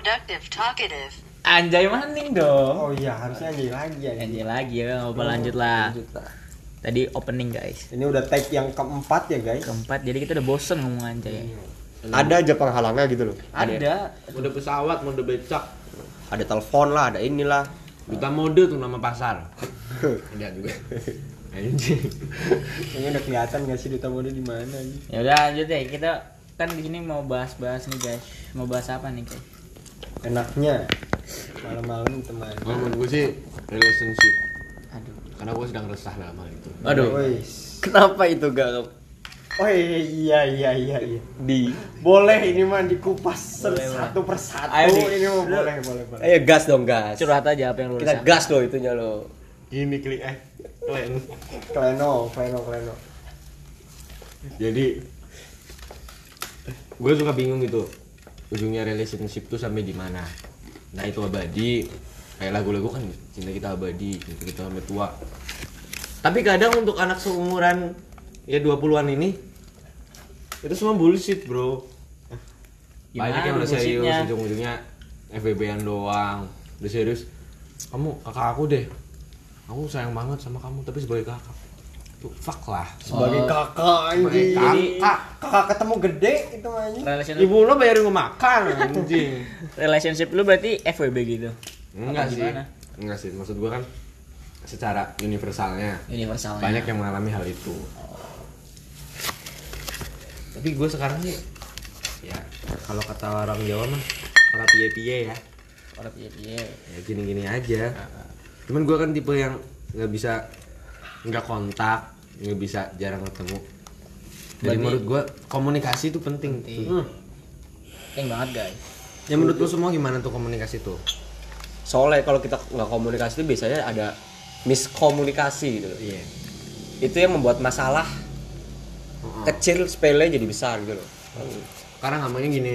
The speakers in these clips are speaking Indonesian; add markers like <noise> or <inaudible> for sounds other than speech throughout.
productive talkative. Anjay maning dong. Oh iya, harusnya anjay lagi ya. Anjay lagi ya, nggak apa lanjut lah. Lanjut lah. Tadi opening guys. Ini udah tag yang keempat ya guys. Keempat, jadi kita udah bosen ngomong anjay. Ada aja penghalangnya gitu loh. Ada. Mode pesawat, mode becak. Ada telepon lah, ada inilah. Duta mode tuh nama pasar. <laughs> Ada juga. <laughs> Anjing. Kayaknya udah kelihatan gak sih duta mode di mana? Ya udah lanjut deh. Kita kan di sini mau bahas-bahas nih guys. Mau bahas apa nih guys? Enaknya malam-malam teman. Kalau menurut gue sih relationship. Aduh. Karena gue sedang resah dalam hal itu. Aduh. Wis. Kenapa itu gak Oh iya iya iya iya. di Boleh ini mah dikupas Boleh, satu persatu. Ayo, Di. ini mah boleh boleh boleh. Ayo gas dong gas. Curhat aja apa yang lu Kita gas loh itunya lo. Gini klik eh. Klen. <laughs> Kleno, kleno, kleno. Jadi gue suka bingung gitu ujungnya relationship tuh sampai di mana? Nah itu abadi. Kayak lagu-lagu kan cinta kita abadi cinta kita sampai tua. Tapi kadang untuk anak seumuran ya 20-an ini itu semua bullshit bro. Gimana banyak yang udah serius ujung-ujungnya FBB-an doang. Udah serius kamu kakak aku deh. Aku sayang banget sama kamu tapi sebagai kakak fuck lah Sebagai kakak anjing. Kakak. kakak ketemu gede itu anjing. Relationship, Ibu lo bayarin gue makan anjing. <laughs> relationship lu berarti FWB gitu. Enggak Apa sih. gimana? Enggak sih. Maksud gue kan secara universalnya Universalnya. banyak yang mengalami hal itu. Tapi gue sekarang nih ya kalau kata orang Jawa mah para piye-piye ya. Orang piye-piye. Ya gini-gini aja. Cuman gue kan tipe yang nggak bisa nggak kontak, nggak bisa jarang ketemu. Jadi Berarti- menurut gue komunikasi itu penting. Penting. Hmm. Penting banget guys. Ya menurut lu semua gimana tuh komunikasi tuh? Soalnya kalau kita nggak komunikasi itu biasanya ada miskomunikasi gitu loh. Iya. Itu yang membuat masalah kecil sepele jadi besar gitu loh. Karena ngomongnya gini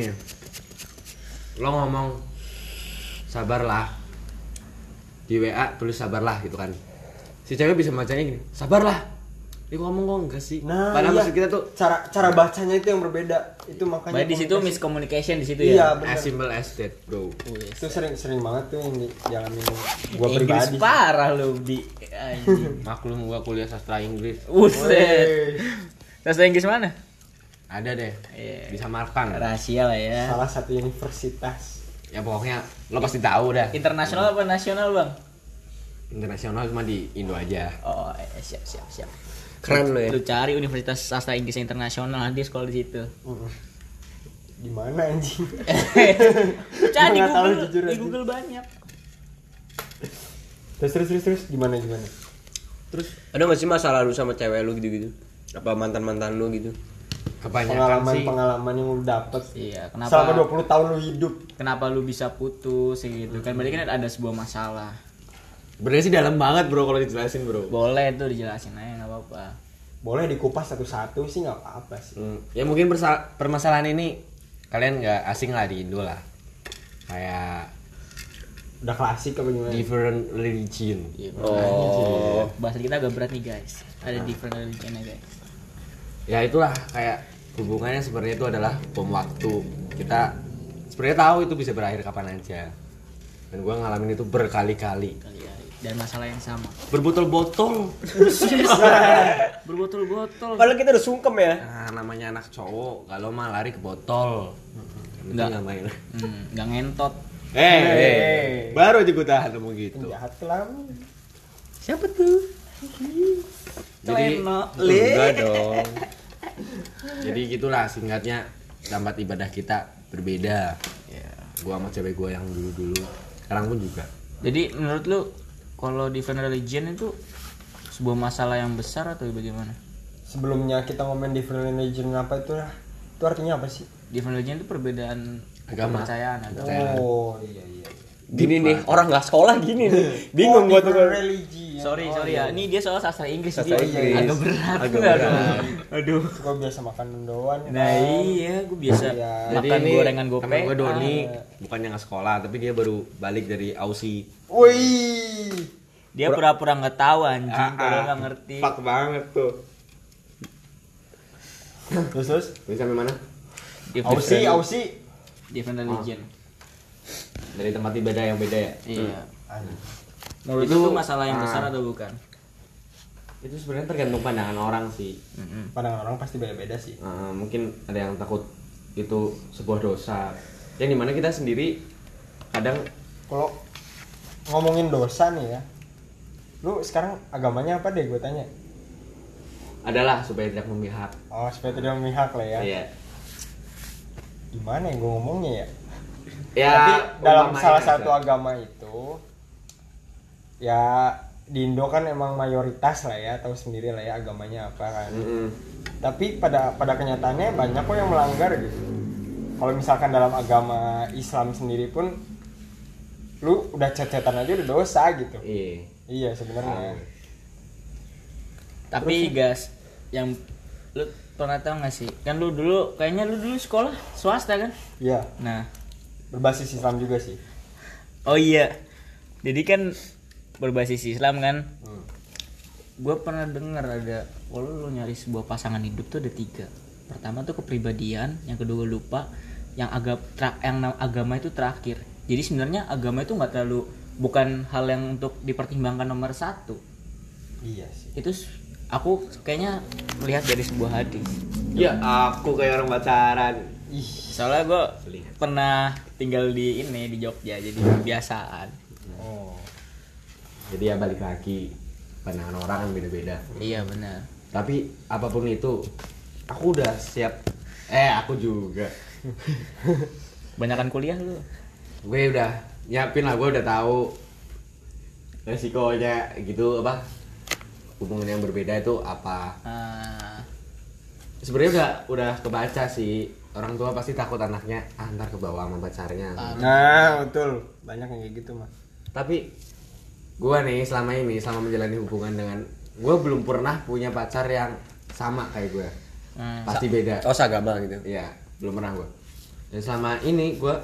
Lo ngomong Sabarlah Di WA tulis sabarlah gitu kan Si cewek bisa bacanya gini Sabarlah Dia ngomong kok enggak sih Nah, Padahal iya. maksud kita tuh cara cara bacanya itu yang berbeda. Itu makanya di situ miscommunication di situ Iya, ya. As simple as that bro Itu sering-sering banget tuh yang dijalanin gua Inggris pribadi. parah lu di anjing. <laughs> Maklum gua kuliah sastra Inggris Buset. Bahasa Inggris mana? Ada deh Iya. Di Samarkand Rahasia lah ya. Salah satu universitas. Ya pokoknya Lo pasti tahu dah Internasional apa nasional, Bang? Internasional cuma di Indo aja Oh, eh, siap siap siap. Keren lo ya. Lu cari Universitas Sastra Inggris internasional nanti sekolah di situ. Mm. Di mana anjing? Lu <laughs> cari di Google, jujur di. Google banyak. Terus terus terus terus gimana gimana? Terus ada nggak sih masalah lu sama cewek lu gitu-gitu? Apa mantan-mantan lu gitu? Kebanyakan sih Pengalaman-pengalaman yang lu dapet Iya, kenapa? selama 20 tahun lu hidup. Kenapa lu bisa putus gitu kan? Berarti kan ada sebuah masalah. Sebenarnya sih dalam banget bro kalau dijelasin bro Boleh tuh dijelasin aja nggak apa-apa. Boleh dikupas satu-satu sih nggak apa-apa sih. Hmm, ya mungkin permasalahan ini kalian nggak asing lah di Indo lah kayak Udah klasik apa gimana? different religion Iya, Oh. Bahasa kita agak berat nih guys. Ada different religionnya guys. ya itulah kayak hubungannya sebenarnya itu adalah bom waktu kita sebenarnya tahu itu bisa berakhir kapan aja dan gua ngalamin itu berkali-kali Kali-kali. Dan masalah yang sama. berbotol-botol <laughs> Berbotol-botol. Padahal kita udah sungkem ya. nah namanya anak cowok kalau mah lari ke botol Enggak. nggak main Hmm, nggak ngentot. eh eh, baru aja gue tahan ngomong gitu Jahat kelam. Siapa tuh? jadi enggak dong <laughs> jadi gitulah singkatnya tempat ibadah kita berbeda ya gua sama cewek gua yang dulu dulu sekarang pun juga Jadi menurut lu kalau different religion itu sebuah masalah yang besar atau bagaimana? Sebelumnya kita ngomongin different religion apa itu lah? Itu artinya apa sih? Different religion itu perbedaan Agama. kepercayaan agama. Oh iya iya. Gini nih, orang nggak sekolah gini nih. <laughs> <laughs> Bingung oh, gua tuh. religi. ya. Sorry, Oh, sorry iya. ya. Ini dia soal sastra Inggris Sastra Inggris. agak berat. Agak Aduh. berat. Aduh. Gua biasa makan mendoan. Nah iya, gue biasa Iya. makan gorengan gope. temen gue Doni Ah. bukannya nggak sekolah tapi dia baru balik dari Aussie Wih. Dia pura-pura nggak tahu anjing, Ah, kalau ah. nggak ngerti. Fuck banget tuh Terus terus. bisa sampai mana Aussie, Aussie. different religion. Dari tempat ibadah yang beda ya? Iya. Menurut Itu- itu, masalah yang ah. besar atau bukan? itu sebenarnya tergantung pandangan orang sih. Mm-mm. pandangan orang pasti beda-beda sih. Eh, mungkin ada yang takut itu sebuah dosa. Yang di mana kita sendiri kadang kalau ngomongin dosa nih ya lu sekarang agamanya apa deh? Gue tanya. Adalah supaya tidak memihak. Oh supaya tidak memihak lah ya. Iya. gimana ya gue ngomongnya ya ya tapi dalam salah aja. satu agama itu ya di Indo kan emang mayoritas lah ya tahu sendiri lah ya agamanya apa kan Mm-mm. tapi pada pada kenyataannya banyak kok yang melanggar gitu kalau misalkan dalam agama Islam sendiri pun lu udah cecetan aja udah dosa gitu iya iya sebenarnya Tapi guys, yang lu pernah tahu nggak sih? Kan lu dulu kayaknya lu dulu sekolah swasta kan? iya Nah, berbasis Islam juga sih oh iya. Jadi kan berbasis Islam kan? Hmm. Gue pernah dengar ada kalau lu nyari sebuah pasangan hidup tuh ada tiga. Pertama tuh kepribadian, yang kedua lupa, yang agak yang na- agama itu terakhir. Jadi sebenarnya agama itu nggak terlalu bukan hal yang untuk dipertimbangkan nomor satu. iya sih Itu aku kayaknya melihat dari sebuah hadis. ya aku kayak orang pacaran ih soalnya gue pernah tinggal di ini di Jogja jadi kebiasaan. Oh. Jadi ya balik lagi pandangan orang kan beda-beda. Iya benar. Tapi apa pun itu aku udah siap. Eh aku juga. Banyakan kuliah lu? Gue udah nyiapin lah gue udah tahu resikonya gitu apa hubungan yang berbeda itu apa. Ah, sebenarnya udah udah kebaca sih orang tua pasti takut anaknya ah, ntar ke bawah sama pacarnya nah betul banyak yang kayak gitu mah tapi gue nih selama ini selama menjalani hubungan dengan gue belum pernah punya pacar yang sama kayak gue hmm. pasti beda Oh seagama gitu. Iya, belum pernah gue. Dan selama ini gue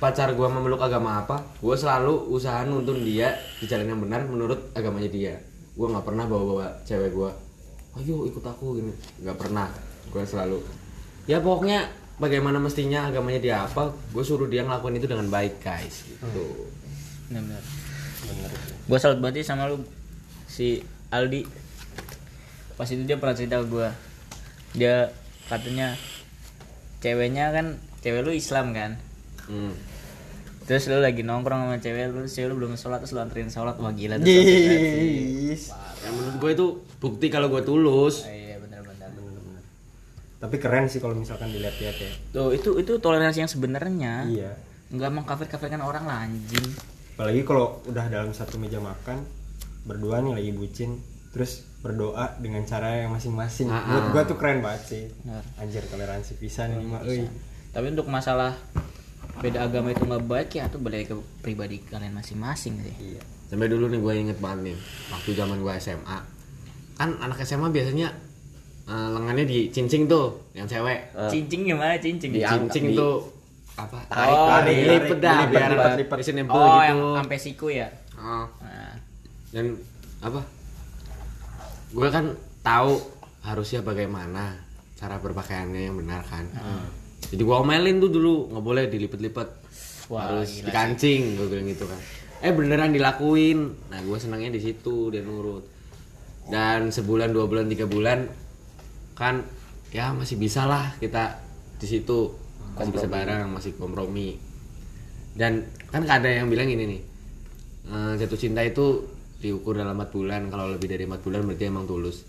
pacar gue memeluk agama apa, gue selalu usaha nuntun dia di jalan yang benar menurut agamanya dia. Gue nggak pernah bawa-bawa cewek gue, ayo ikut aku gini, nggak pernah. Gue selalu, ya pokoknya bagaimana mestinya agamanya dia apa, gue suruh dia ngelakuin itu dengan baik guys, gitu. benar gue salut banget sama lu si Aldi pas itu dia pernah cerita ke gue dia katanya ceweknya kan cewek lu Islam kan Hmm. terus lu lagi nongkrong sama cewek lu cewek lu belum sholat terus lu anterin sholat wah gila tuh. Yes. Yang menurut gue itu bukti kalau gue tulus. Ah, iya tapi keren sih kalau misalkan dilihat-lihat ya tuh itu itu toleransi yang sebenarnya. Iya. Nggak mengkafir-kafirkan orang lah anjing. Apalagi kalau udah dalam satu meja makan berdua nih lagi bucin terus berdoa dengan cara yang masing-masing. Ah, menurut ah. gua tuh keren banget sih. Benar. anjir toleransi pisan ini mah euy. Tapi untuk masalah beda agama itu nggak baik ya itu balik ke pribadi kalian masing-masing sih. Iya. Sampai dulu nih gue inget banget nih Waktu zaman gue SMA Kan anak SMA biasanya eh, Lengannya dicincing tuh Yang cewek. Cincing. Gimana cincing Dicincing di- tuh Apa? Tarik, Oh tarik, dilipet dah dilipet, Biar lipet. nempel oh gitu yang sampai siku ya? Oh. nah, Dan apa? Gue kan tahu Harusnya bagaimana Cara berpakaiannya yang benar kan. Jadi gue omelin tuh dulu nggak boleh dilipet-lipet. Harus gila dikancing Gue bilang gitu kan. Eh beneran dilakuin. Nah gue senangnya di situ Dia nurut. Dan sebulan, dua bulan, tiga bulan Kan ya masih bisa lah kita di situ. Masih bisa bareng masih kompromi. Dan kan ada yang bilang ini nih eh, jatuh cinta itu diukur dalam 4 bulan. Kalau lebih dari 4 bulan berarti emang tulus.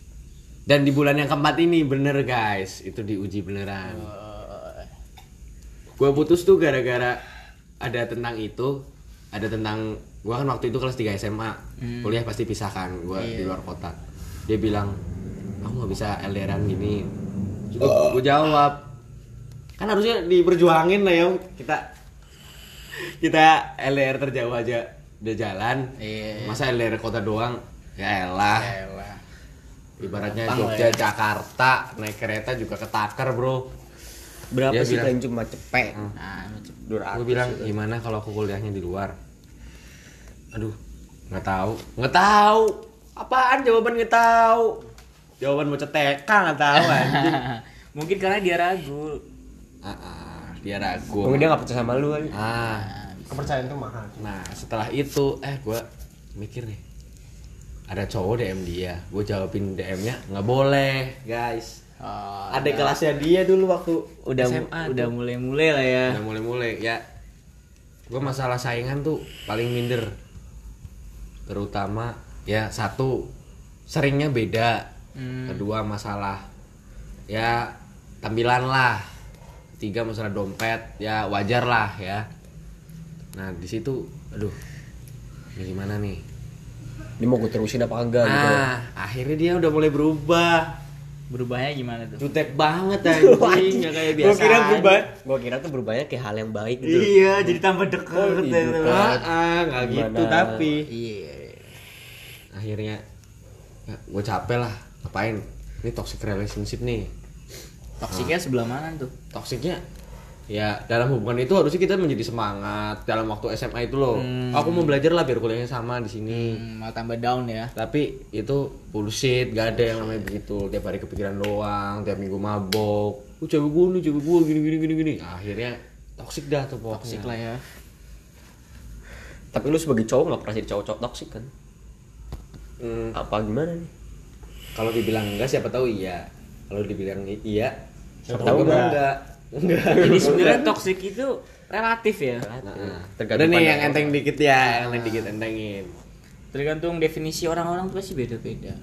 Dan di bulan yang keempat ini bener guys itu diuji beneran. Gue putus tuh gara-gara ada tentang itu ada tentang gue kan waktu itu kelas 3 SMA kuliah pasti pisahkan gue di luar kota. Dia bilang aku nggak bisa LDRan gini. Juga gue jawab. Kan harusnya diperjuangin lah ya kita kita LDR terjauh aja. Udah jalan. Iya. masa LDR kota doang? Ya elah. Elah. ibaratnya Gampang Jogja ya. Jakarta naik kereta juga ketakar bro. Berapa Dia sih bilang- paling cuma cepet? nah Dua gue bilang gimana kalau aku kuliahnya di luar? Aduh nggak tahu. Nggak tahu. Apaan? Jawaban nggak tahu jawaban mau cetek nggak tahu anjing. <laughs> Mungkin karena dia ragu. Ah, ah. dia ragu. Mungkin dia nggak percaya sama lu kali. ah. Kepercayaan tuh mahal nah setelah itu eh gue mikir nih. Ada cowok DM dia. Gue jawabin DM-nya nggak boleh guys. Oh, Ada kelasnya dia dulu waktu udah SMA udah mulai-mulai lah ya. udah mulai-mulai ya. Gue masalah saingan tuh paling minder. Terutama ya satu seringnya beda Hmm. kedua masalah ya tampilan lah tiga masalah dompet ya wajar lah ya nah di situ aduh ini gimana nih Ini mau gue terusin apa enggak gitu. nah akhirnya dia udah mulai berubah Berubahnya gimana tuh? jutek banget <laughs> anjing nggak kayak biasa Gue kira tuh berubahnya kayak hal yang baik gitu. Iya, jadi tambah deket. Oh, iya, gitu. dekat. Ah, ah, nggak Gimana? gitu tapi Iya. akhirnya ya, gue capek lah ngapain? Ini toxic relationship nih. Toksiknya sebelah mana tuh? toksiknya ya dalam hubungan itu harusnya kita menjadi semangat dalam waktu SMA itu loh. Aku mau belajar lah biar kuliahnya sama di sini. Hmm, malah tambah down ya. tapi itu bullshit gak ada yang namanya begitu. Tiap hari kepikiran doang tiap minggu mabok. Oh cewek gue nih cewek gue gini gini gini gini. Akhirnya toksik dah tuh pokoknya. Toksik lah ya. Tapi lu sebagai cowok nggak pernah jadi cowok-cowok toksik kan? Hmm, Apa gimana nih? Kalau dibilang enggak siapa tahu iya kalau dibilang iya Siapa siapa tahu enggak. enggak <laughs> enggak Jadi sebenarnya toksik itu relatif ya. Nah, Tergantung udah nih yang enteng dikit ya, yang enteng dikit entengin. Tergantung definisi orang-orang tuh pasti beda-beda.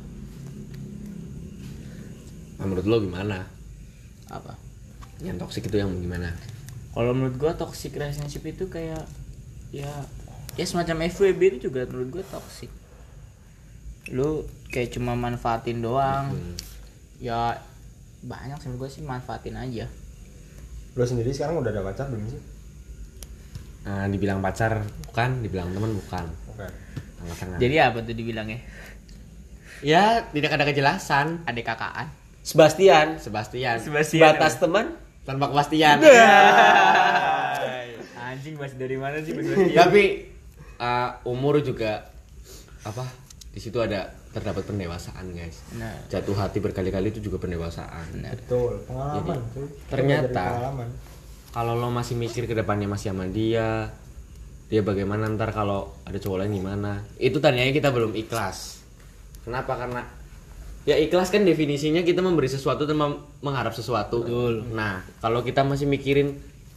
Nah, menurut lo gimana? Apa? Yang toksik itu yang gimana? Kalau menurut gua toxic relationship itu kayak ya ya semacam FWB itu juga menurut gua toxic. Lu kayak cuma manfaatin doang. Ya banyak sih gua sih manfaatin aja. lo sendiri sekarang udah ada pacar belum sih Nah, dibilang pacar bukan, dibilang teman bukan. oke Tengah-tengah. Jadi apa tuh dibilangnya? ya tidak ada kejelasan. Ada kakaan. Sebastian. Sebastian. Sebastian. Batas teman. tanpa kepastian. <laughs> Anjing mas dari mana sih Sebastian? Tapi uh, umur juga apa? Di situ ada terdapat pendewasaan, guys. Nah, Jatuh hati berkali-kali itu juga pendewasaan. benar. betul pengalaman cuy. Kita ternyata- pengalaman kalau lo masih mikir ke depannya masih sama dia dia bagaimana ntar kalau ada cowok lain gimana itu tandanya kita belum ikhlas kenapa karena ya ikhlas kan definisinya kita memberi sesuatu dan mem- mengharap sesuatu nah kalau kita masih mikirin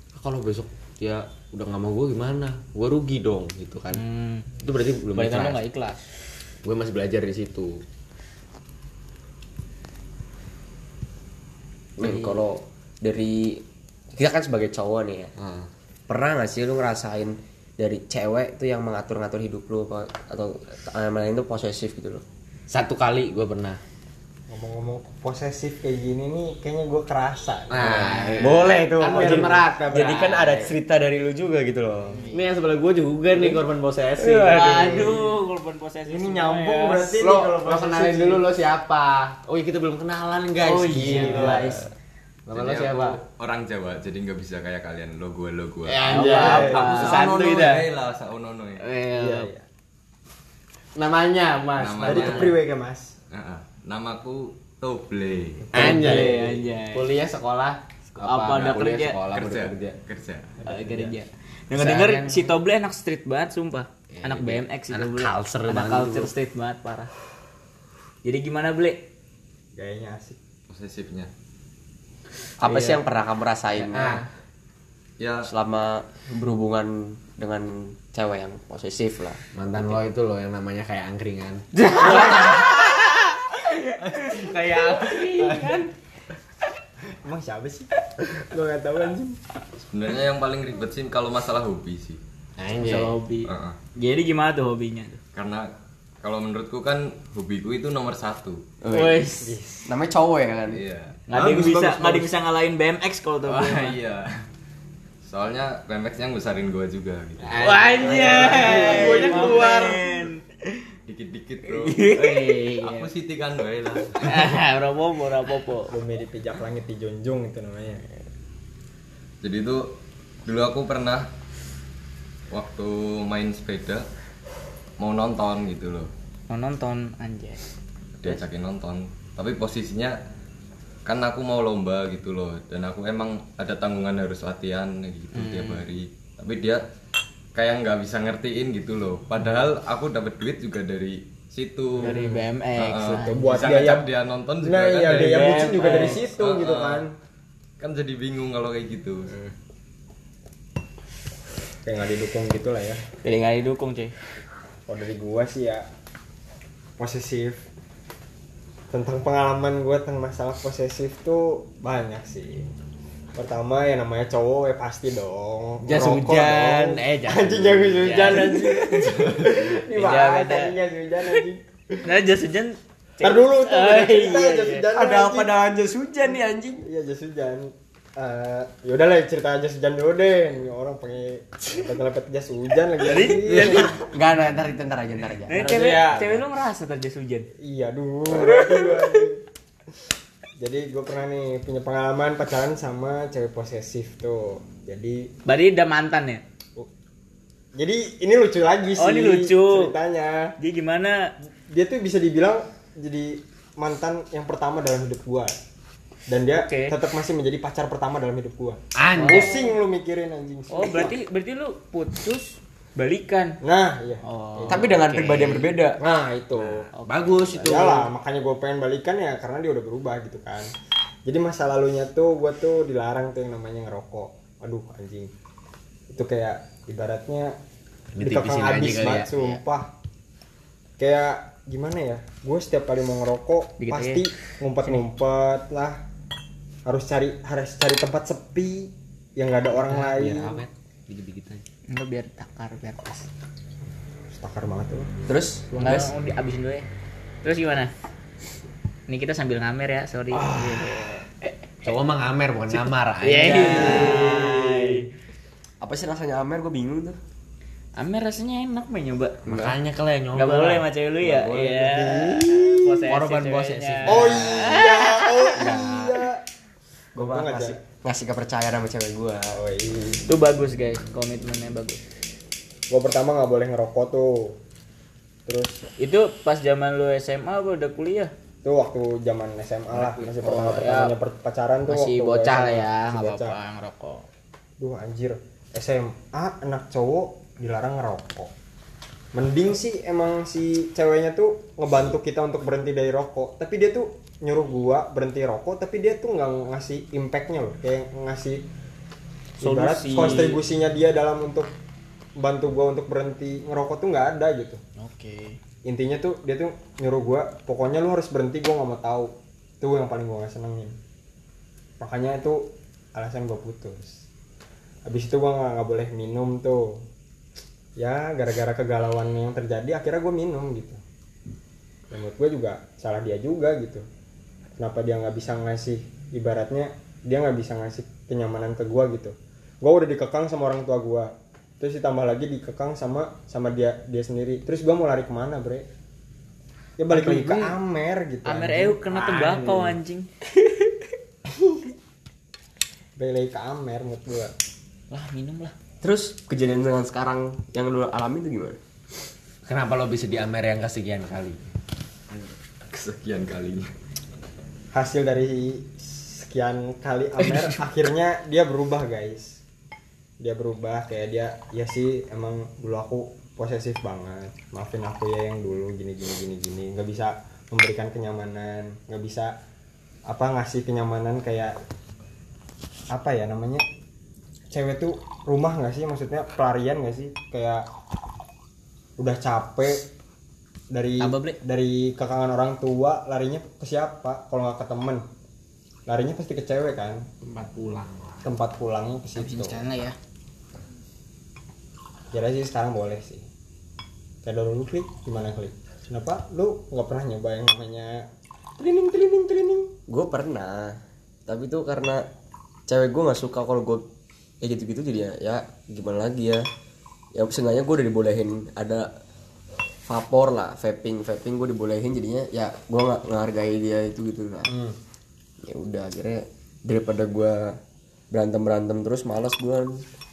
"Ah, kalau besok dia udah nggak mau gue gimana gue rugi dong gitu kan Hmm. itu berarti belum Berarti lo ikhlas nggak ikhlas. Gue masih belajar di situ Men, kalau dari kita kan sebagai cowok nih ya. Ah. Pernah nggak sih lu ngerasain dari cewek tuh yang mengatur-ngatur hidup lu atau nama lain tuh posesif gitu loh. satu kali gue pernah ngomong-ngomong posesif kayak gini nih kayaknya gue kerasa nah Boleh tuh. Kan biar merata, Jadi kan ada cerita dari lu juga gitu loh. ini yang sebelah gue juga nih korban posesif Aduh, korban posesif. ini nyambung ya. berarti nih lo, kalau lo posesif kenalin dulu lo siapa oh iya kita belum kenalan guys Oh iya, guys. nama lo Jadi siapa aku orang Jawa, jadi nggak bisa kayak kalian lo gue lo gue. Ya, anjay. Aku Santuy dah. ya lah, saunono ya. Iya. namanya mas Namanya. tadi ke priwe ke mas Heeh. Namaku Toble. Anjay, anjay. kuliah sekolah Apa, udah Kuliah, kerja? sekolah Kerja, kerja kerja. Eh, kerja. Denger denger si Toble anak street banget sumpah. Ya, anak dia BMX si anak Toble. culture anak banget culture itu. street banget parah. Jadi gimana Ble? gayanya asik Posesifnya. Apa sih yang pernah kamu rasain ah Ya, selama berhubungan dengan cewek yang posesif lah? mantan lo itu lo yang namanya kayak angkringan <laughs> <laughs> Kayak emang siapa sih gue gak tahu anjing sebenarnya yang paling ribet sih kalau masalah hobi sih. anjay masalah hobi. Heeh. Jadi gimana tuh hobinya tuh? Karena kalau menurutku kan hobiku itu nomor satu. Wes. Namanya cowok ya kan? Iya. Nggak ada yang Bagus, bisa nggak ada yang bisa ngalahin BMX kalau tuh. <laughs> Wah, iya. Soalnya BMX-nya ngusarin gue juga gitu. Anjay. Gue keluar. Dikit-dikit, Bro. <laughs> Wih. Aku Siti kan wae lah. <laughs> Rapopo, rapopo. bumi dipijak langit dijunjung itu namanya Jadi itu dulu aku pernah waktu main sepeda mau nonton gitu loh. Mau nonton anjay. Diajakin nonton. Tapi posisinya kan aku mau lomba gitu loh dan aku emang ada tanggungan harus latihan gitu tiap hari tapi dia kayak nggak bisa ngertiin gitu loh padahal aku dapat duit juga dari situ Dari BMX. Heeh. Itu buat bisa ngajak dia nonton juga nah kan iya dari dia BMX. bucin juga dari situ Heeh. gitu kan kan jadi bingung kalau kayak gitu kayak nggak didukung gitu lah ya Jadi nggak didukung cuy. kalau dari gua sih ya posesif tentang pengalaman gua tentang masalah posesif tuh banyak sih pertama ya namanya cowok ya pasti dong Jas hujan. dong. Eh, jas anjing jas hujan. anjing <laughs> ini beda. anjing jas hujan anjing Nah jas hujan. Ntar dulu tuh Oh, iya, jas iya. hujan Ada anjing. apa dengan jas hujan nih anjing? Iya jas hujan. Eh, yaudah lah cerita jas hujan dulu deh. Ini orang pakai lepet jas hujan lagi. Iya, Enggak, nah, ntar ntar aja, ntar aja. Nah, cewek, cewek lu ngerasa jas hujan. Iya, duh. Jadi gue pernah nih punya pengalaman pacaran sama cewek posesif tuh. Jadi Berarti udah mantan ya? jadi ini lucu lagi sih Oh, ini lucu. ceritanya. Dia gimana? Dia tuh bisa dibilang jadi mantan yang pertama dalam hidup gua. Dan dia Oke. tetap masih menjadi pacar pertama dalam hidup gua. Anjing. Pusing lu mikirin anjing. Oh, berarti berarti lu putus balikan. Nah, iya. Oh. Tapi dengan oke. pribadi yang berbeda. Nah, itu. Bagus itu. Ya lah, makanya gue pengen balikan ya karena dia udah berubah gitu kan. Jadi masa lalunya tuh gue tuh dilarang tuh yang namanya ngerokok. Aduh anjing. Itu kayak ibaratnya dikekang habis banget ya. sumpah. Kayak gimana ya? Gue setiap kali mau ngerokok Dikit pasti ngumpet-ngumpet lah. Harus cari harus cari tempat sepi yang nggak ada orang lain. Biar awet. Dikit-dikit aja. Enggak biar takar, biar pas. Takar banget tuh. Terus, Enggak mau dihabisin dulu ya. Terus gimana? Ini kita sambil ngamer ya, sorry. Cowok mah ngamer bukan ngamar <laughs> Iya. aja. <laughs> apa sih rasanya Amer? Gue bingung tuh. Amer rasanya enak main nyoba. Makanya kalian nyoba. Enggak boleh sama cewek lu ya? Iya. Korban posesif. Oh iya, oh <laughs> iya. Gue Untung aja. Ngasih kepercayaan sama cewek gue. Oh iya. Itu bagus guys, komitmennya bagus. gue pertama nggak boleh ngerokok tuh terus Itu pas zaman lu SMA apa udah kuliah? tuh waktu zaman SMA lah masih pertama pertamanya pacaran tuh Masih bocah lah ya, bocah. apa-apa ngerokok. duh anjir SMA anak cowok dilarang ngerokok mending sih emang si ceweknya tuh ngebantu kita untuk berhenti dari rokok. Tapi dia tuh nyuruh gua berhenti rokok tapi dia tuh nggak ngasih impactnya loh. Kayak ngasih ibarat Solusi. kontribusinya dia dalam untuk bantu gua untuk berhenti ngerokok tuh nggak ada gitu. Oke. intinya tuh dia tuh nyuruh gua pokoknya lu harus berhenti gua nggak mau tahu. Itu yang paling gua gak senengin. Makanya itu alasan gua putus. Habis itu gua nggak nggak boleh minum tuh ya gara-gara kegalauan yang terjadi akhirnya gua minum gitu. Dan menurut gua juga salah dia juga gitu. Kenapa dia nggak bisa ngasih ibaratnya dia nggak bisa ngasih kenyamanan ke gua gitu. Gua udah dikekang sama orang tua gua. Terus ditambah lagi dikekang sama sama dia dia sendiri. Terus gua mau lari ke mana bre? Ya balik lagi ke Amer gitu. Amer anjing. eu kena tembakau anjing. balik lagi ke Amer menurut gua. Lah minum lah. Terus kejadian dengan sekarang yang lu alami itu gimana? Kenapa lo bisa di Amer yang kesekian kali? kesekian kalinya. Hasil dari sekian kali Amer <laughs> akhirnya dia berubah guys. Dia berubah kayak dia ya sih emang dulu aku posesif banget. Maafin aku ya yang dulu gini gini gini gini. Nggak bisa memberikan kenyamanan nggak bisa apa ngasih kenyamanan kayak apa ya namanya cewek tuh rumah nggak sih? Maksudnya pelarian nggak sih? Kayak udah capek dari dari kekangan orang tua larinya ke siapa? Kalau nggak ke temen larinya pasti ke cewek kan? Tempat pulang. tempat pulangnya ke situ. lah ya. kira sih sekarang boleh sih. Kayak dulu klik. Gimana klik? Kenapa? Lu nggak pernah nyoba yang namanya training training training Gue pernah, tapi tuh karena cewek gue nggak suka kalau gue kayak gitu-gitu jadi ya, ya gimana lagi ya? Ya seenggaknya gue udah dibolehin ada vapor lah, vaping, vaping gue dibolehin jadinya ya gue nggak menghargai dia itu gitu lah. hmm. Ya udah akhirnya daripada gue berantem berantem terus malas gue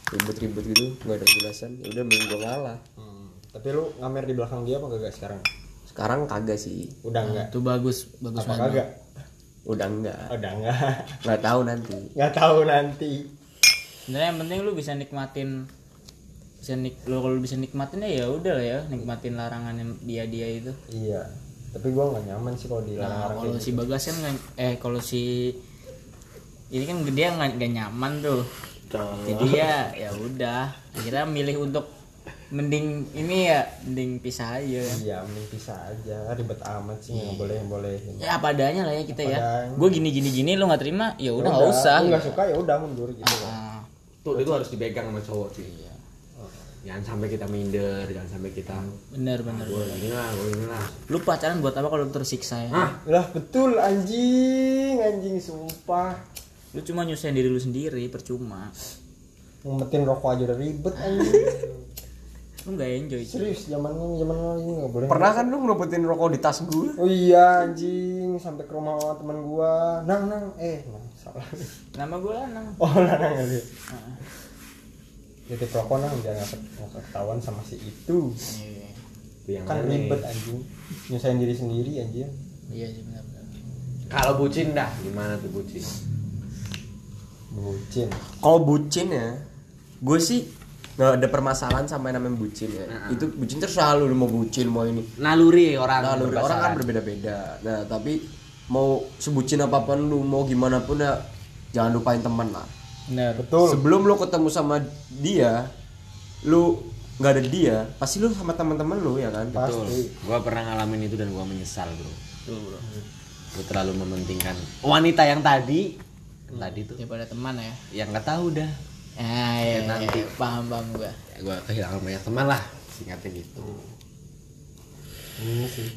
ribut-ribut gitu nggak ada kejelasan ya udah mending gue ngalah Hmm. tapi lu ngamer di belakang dia apa kagak sekarang sekarang kagak sih udah enggak Itu bagus, bagus apa banget. kagak udah enggak udah enggak nggak tahu nanti nggak tahu nanti sebenarnya yang penting lu bisa nikmatin bisa nik lu kalau bisa nikmatin ya ya udah lah ya nikmatin larangannya dia dia itu. Iya tapi gua nggak nyaman sih kalau nah dilarang-larang kalau si bagas kan eh kalau si ini kan dia nggak nggak nyaman tuh. Jadi ya ya udah akhirnya milih untuk mending ini ya mending pisah aja. Gitu. iya mending pisah aja ribet amat sih nggak boleh bolehin ya apa adanya lah ya kita ya. Adanya. gue gini gini gini lu nggak terima ya udah nggak usah. nggak suka ya udah mundur gitu. Ah, Tuh itu harus dipegang sama cowok cuy. Jangan sampai kita minder, jangan sampai kita bener bener. Gue ini lah, gue ini lah. lu pacaran buat apa kalau lu tersiksa ya? Ah, lah betul anjing anjing sumpah. Lu cuma nyusahin diri lu sendiri percuma. Ngumpetin rokok aja udah ribet anjing. <laughs> Lu nggak enjoy serius zaman zaman ini nggak boleh. Pernah kan lu ngerumpetin rokok di tas gue oh iya anjing sampai ke rumah teman gua. Nang nang eh nang salah. Nama gue lanang oh nang kali titip rokok nang jangan nggak ket- nggak ketahuan sama si itu. Iya. Itu yang kan ribet anjing. Nyusahin diri sendiri anjing. Iya sih benar benar. Kalau bucin dah, gimana tuh bucin? bucin. Kalau bucin ya gue sih nggak ada permasalahan sama yang namanya bucin ya. Itu bucin terserah lu lu mau bucin mau ini. Naluri orang. nah, lu- orang kan berbeda-beda. Nah tapi mau sebucin apa pun lu mau gimana pun ya jangan lupain teman lah. Benar. Betul. Sebelum lu ketemu sama dia lu nggak ada dia pasti lu sama teman-teman lu ya kan? Betul. pasti. Gua pernah ngalamin itu dan gua menyesal, Bro. Gue terlalu mementingkan wanita yang tadi, yang tadi tuh. Daripada teman ya? Yang nggak tahu dah. ah iya, nanti. iya, paham paham gue Ya, gue kehilangan banyak teman lah, singkatnya gitu. ini sih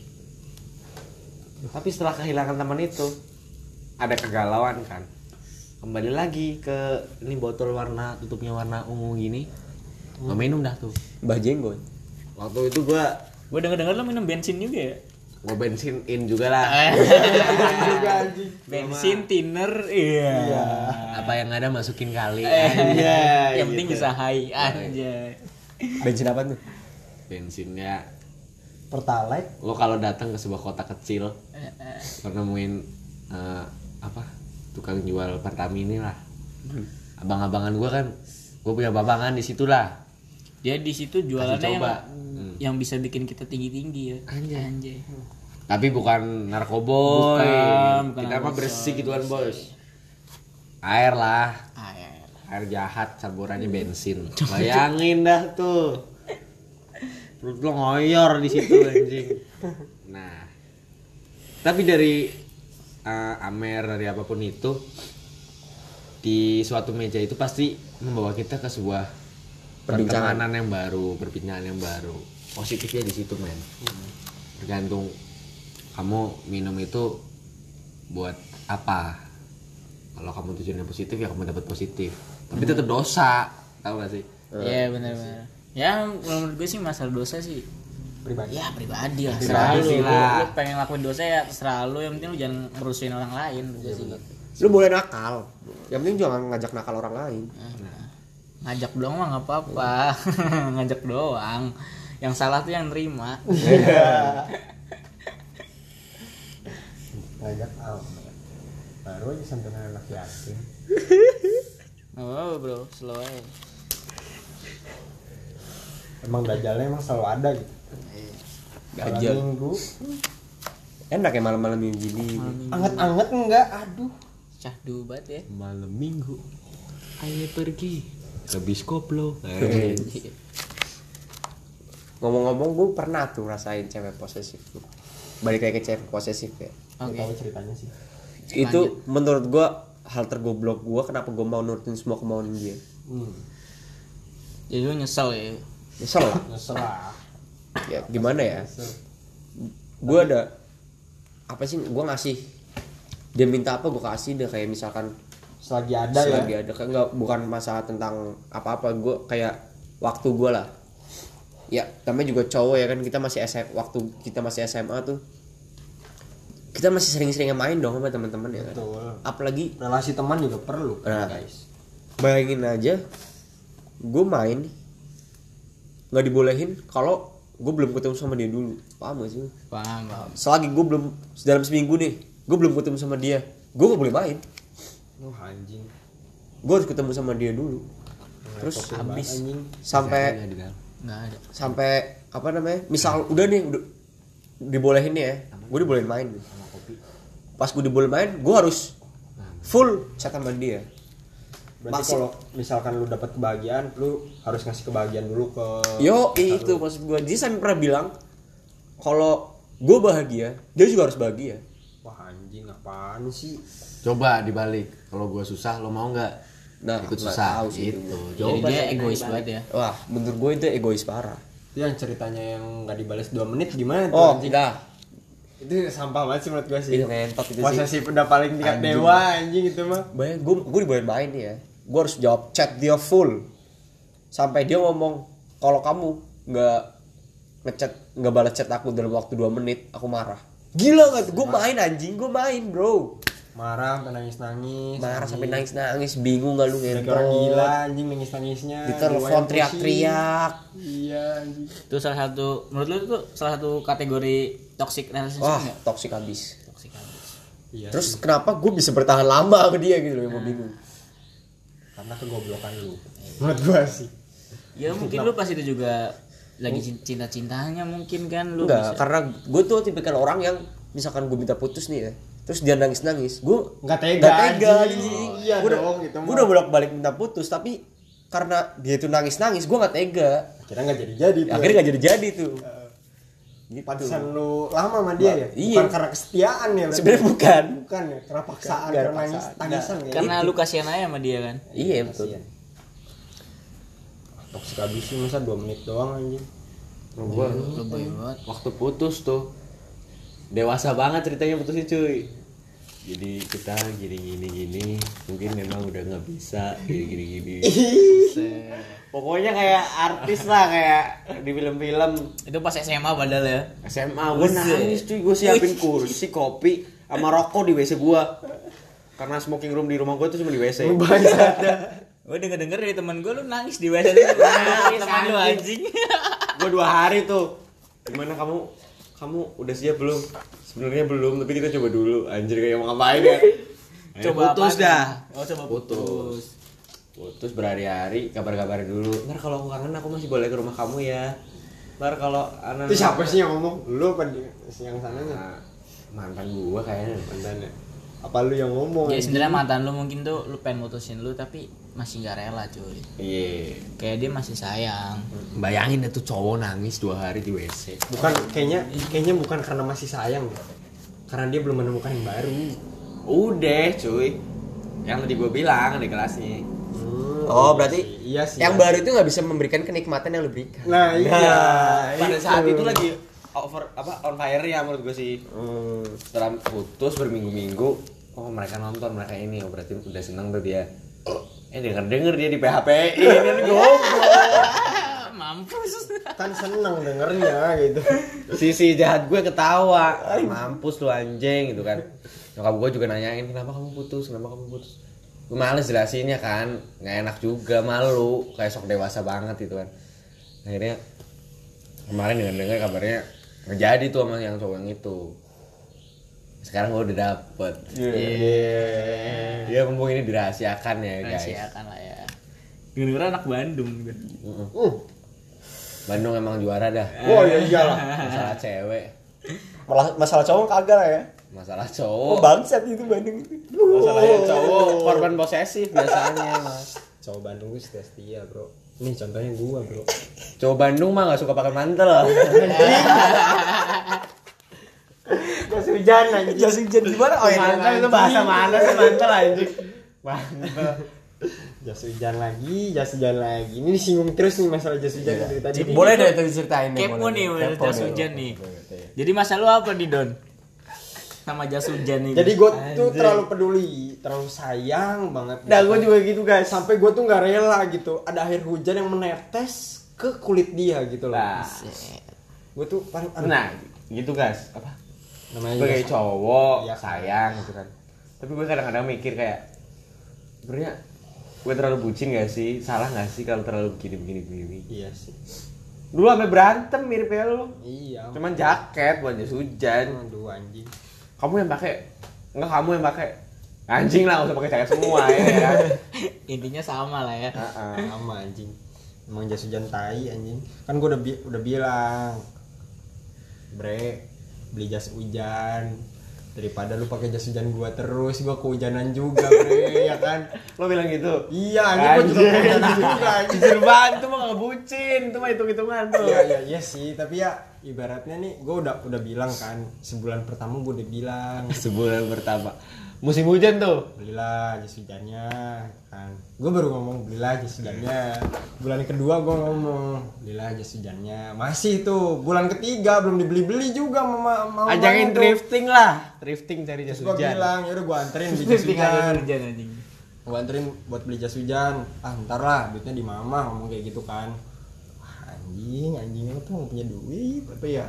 Tapi setelah kehilangan teman itu, ada kegalauan kan. Kembali lagi ke ini botol warna tutupnya warna ungu gini. Gue minum dah tuh. Mbah Jenggot. Waktu itu gua gue denger denger lu minum bensin juga ya? Gue bensin in juga lah. <laughs> juga anjing. Bensin thinner iya. Apa yang ada masukin kali. Anjay, yang penting bisa high anjay. Bensin apa tuh? Bensinnya pertalite. Lo kalau datang ke sebuah kota kecil lo nemuin eh, apa tukang jual Pertamini lah. Abang-abangan gua kan gue punya babangan di situ lah. Dia di situ jualannya yang. Hmm. yang bisa bikin kita tinggi tinggi ya. Anjay. anjay. Tapi bukan narkoboy Bukan, bukan kita mah bersih gituan bos. Air lah. Air. Air jahat campurannya bensin. <laughs> Bayangin dah tuh. Perut lo ngoyor di situ anjing <laughs> tapi dari eh, Amer dari apa pun itu di suatu meja itu pasti membawa kita ke sebuah Perbincangan. pertemanan yang baru perbincangan yang baru. Positifnya di situ men. Tergantung kamu minum itu buat apa. Kalau kamu tujuannya positif ya kamu dapat positif. Tapi tetap dosa tahu gak sih? Iya benar benar ya menurut gue sih masalah dosa sih pribadi. Ya pribadi lah Pribadi terserah lu. pengen lakuin dosa ya terserah lu yang penting lu jangan ngerusuin orang lain gue sih. lu boleh nakal. Yang penting jangan ngajak nakal orang lain. Ngajak doang mah nggak apa-apa. <laughs> Ngajak doang. Yang salah tuh yang nerima <laughs> ngajak amat baru aja santunan anak yatim apa-apa bro slow aja emang dajalnya emang selalu ada gitu. Malam Dajjal. minggu enak ya malam-malam minggu gini. Anget-anget enggak? Aduh. Cahdu banget ya. Malam minggu. Ayo pergi. Ke biskop lo ngomong-ngomong gue pernah tuh rasain cewek posesif tuh. Balik lagi ke cewek posesif ya. Oke. tahu ceritanya sih. Itu menurut gue hal tergoblok gue kenapa gue mau nurutin semua kemauan dia. Hmm. jadi lu nyesel ya nyesel lah. Nyesel lah. Ya gimana ya? Gue ada apa sih gue ngasih dia minta apa gue kasih deh kayak misalkan selagi ada ya? selagi ada. Kan nggak bukan masalah tentang apa-apa gue kayak waktu gue lah. Ya namanya juga cowok ya kan kita masih SM waktu kita masih SMA tuh kita masih sering-sering main dong sama teman-teman ya kan. Betul. Apalagi relasi teman juga perlu Nah. guys. Bayangin aja gue main nggak dibolehin kalau gue belum ketemu sama dia dulu. Paham gak sih paham paham. Selagi gue belum dalam seminggu nih gue belum ketemu sama dia gue gak boleh main. Wah anjing. gue harus ketemu sama dia dulu. Terus habis. sampai ada sampai apa namanya misal udah nih udah dibolehin nih ya gue dibolehin main. Pas gue dibolehin main gue harus full chat sama dia Berarti Masih- kalau misalkan lu dapat kebahagiaan, lu harus ngasih kebahagiaan dulu ke yo itu maksud gue dia sampai pernah bilang kalau gue bahagia dia juga harus bahagia Wah anjing apaan sih? Coba dibalik. Kalau gua susah, lo mau nggak? Nah, ikut susah tahu sih gitu. jadi Coba dia egois banget ya wah menurut gue itu egois parah Itu yang ceritanya yang nggak dibales 2 menit gimana tuh oh anjing? enggak Itu sampah banget sih menurut gua sih. itu ngentot itu sih Posesif udah paling tingkat Anjing. dewa anjing itu mah. Bayang gue gue dibolehin main nih ya. Gue harus jawab chat dia full. Sampai dia ngomong kalau kamu nggak ngechat nggak balas chat aku dalam waktu 2 menit, aku marah. Gila gak tuh? Gue main anjing, gue main bro. Marah sampai nangis-nangis. Marah sampai nangis-nangis, bingung gak lu ngentot. orang gila anjing nangis-nangisnya. Ditelepon Diwain teriak-teriak. pusing. Iya anjing. itu salah satu menurut lu itu salah satu kategori toxic relationship Wah, nggak toksik habis. toxic habis Iya. Terus kenapa gue bisa bertahan lama sama dia gitu loh, yang mau bingung. Karena kegoblokan lu. Menurut gua sih. ya mungkin lu pas itu juga lagi cinta cintanya mungkin kan lu Enggak, bisa- karena gue tuh tipikal orang yang misalkan gue minta putus nih ya, terus dia nangis nangis, gue Nggak tega, nggak tega anjing. Iya Gua udah, dong, gitu gua mah. udah bolak balik minta putus, tapi karena dia itu nangis nangis, gue nggak tega. Akhirnya nggak jadi-jadi tuh. Akhirnya nggak jadi jadi tuh. Gitu. Pantesan lu lama sama dia ya? Iya. Bukan karena kesetiaan ya? berarti? Sebenarnya bukan. Bukan ya? Karena paksaan, Nggak, karena paksaan. tangisan ya? karena lu kasihan aja sama dia kan Iya betul. Kasian. Sih masa 2 menit doang anjing. Gua lebay banget waktu putus tuh dewasa banget ceritanya putusnya cuy. Jadi kita gini gini gini, mungkin memang udah nggak bisa gini gini gini. Pokoknya kayak artis lah kayak di film-film. Itu pas SMA padahal ya. SMA gue nangis cuy. Gue siapin <laughs> kursi kopi sama rokok di WC gua. Karena smoking room di rumah gue tuh cuma di WC gue denger denger dari temen gue lu nangis di WC nangis lu anjing. gue dua hari tuh. Gimana kamu? Kamu udah siap belum? Sebenarnya belum tapi kita coba dulu. Anjir kayak mau ngapain ya? Coba putus dah. oh coba putus. putus putus berhari-hari kabar-kabar dulu ntar kalau aku kangen aku masih boleh ke rumah kamu ya ntar kalau anak Itu siapa sih yang ngomong? Lu apa yang sananya? Nah, mantan gua kayaknya Mantannya. Apa lu yang ngomong? ya sebenarnya mantan lu mungkin tuh lu pengen mutusin lu tapi masih nggak rela cuy iya kayak dia masih sayang bayangin itu cowok nangis dua hari di WC Bukan kayaknya kayaknya bukan karena masih sayang. Karena dia belum menemukan yang baru. udah cuy yang tadi gua bilang di kelasnya Oh berarti Iya sih. yang iya. baru itu nggak bisa memberikan kenikmatan yang lu berikan. Nah, iya. pada saat itu lagi over apa on fire ya menurut gue sih Hmm. setelah putus berminggu-minggu oh mereka nonton mereka ini oh berarti udah seneng tuh dia eh denger denger dia di PHP ini kan goblok mampus Kan seneng dengernya gitu. sisi jahat gue ketawa mampus lu anjing gitu kan nyokap gue juga nanyain kenapa kamu putus kenapa kamu putus gue males jelasinnya kan nggak enak juga malu kayak sok dewasa banget gitu kan. Akhirnya kemarin dengar dengar kabarnya terjadi tuh sama yang cowok yang itu. Sekarang gue udah dapet. Iya. dia mumpung ini dirahasiakan ya guys. Rahasiakan lah ya. Denger anak Bandung kan Uh. Bandung emang juara dah. Oh iya iyalah. masalah cewek masalah cowok kagak ya. masalah Oh cowok bangsat itu Bandung itu. masalahnya cowok korban posesif biasanya mas Cowok Bandung gue setia setia bro. Nih contohnya gua bro. cowok Bandung mah gak suka pakai mantel Jas hujan anjing. Jas hujan gimana? Oh iya. mantel itu bahasa mana sih mantel anjing mantel <laughs> <laughs> Jas hujan lagi, jas hujan lagi. Ini disinggung terus nih masalah jas hujan dari tadi. Boleh deh itu diceritain deh, kepo nih Kepo jas hujan nih. jadi masa lu apa nih Don? Sama jas hujan nih Jadi gue tuh terlalu peduli, terlalu sayang banget. nah gue juga gitu guys. sampai gue tuh nggak rela gitu. Ada air hujan yang menetes ke kulit dia gitu loh. nah. Gue tuh paling nah gitu guys. Apa? Namanya sebagai cowok Iya. sayang gitu kan. Tapi gue kadang-kadang mikir kayak sebenarnya gue terlalu bucin gak sih? Salah gak sih kalau terlalu begini begini begini Iya sih. dulu sampai berantem mirip ya lu. Iya. cuman jaket buat jas hujan. Aduh anjing. kamu yang pakai enggak kamu yang pakai. Anjing lah, usah pakai jaket semua ya. <laughs> intinya sama lah ya. Sama anjing. Emang jas hujan tai anjing. Kan gue udah bi- udah bilang bre beli jas hujan daripada lu pakai jas hujan gua terus gua kehujanan juga bre <laughs> ya kan Lo bilang gitu? iya anjing gua juga kehujanan juga <laughs> Jujur banget, itu mah gak bucin, itu mah hitung-hitungan tuh. iya iya iya sih tapi ya ibaratnya nih gua udah udah bilang kan sebulan pertama gua udah bilang Sebulan pertama. Musim hujan tuh. belilah jas hujannya kan. Gue baru ngomong belilah jas hujannya bulan kedua gue ngomong belilah jas hujannya masih tuh bulan ketiga belum dibeli beli juga mama mau Ajakin drifting lah. Drifting cari jas gue hujan. bilang yaudah gue anterin beli <laughs> jas hujan. gue anterin buat beli jas hujan. Ah ntar lah duitnya di mama ngomong kayak gitu kan anjing anjing lu tuh punya duit apa ya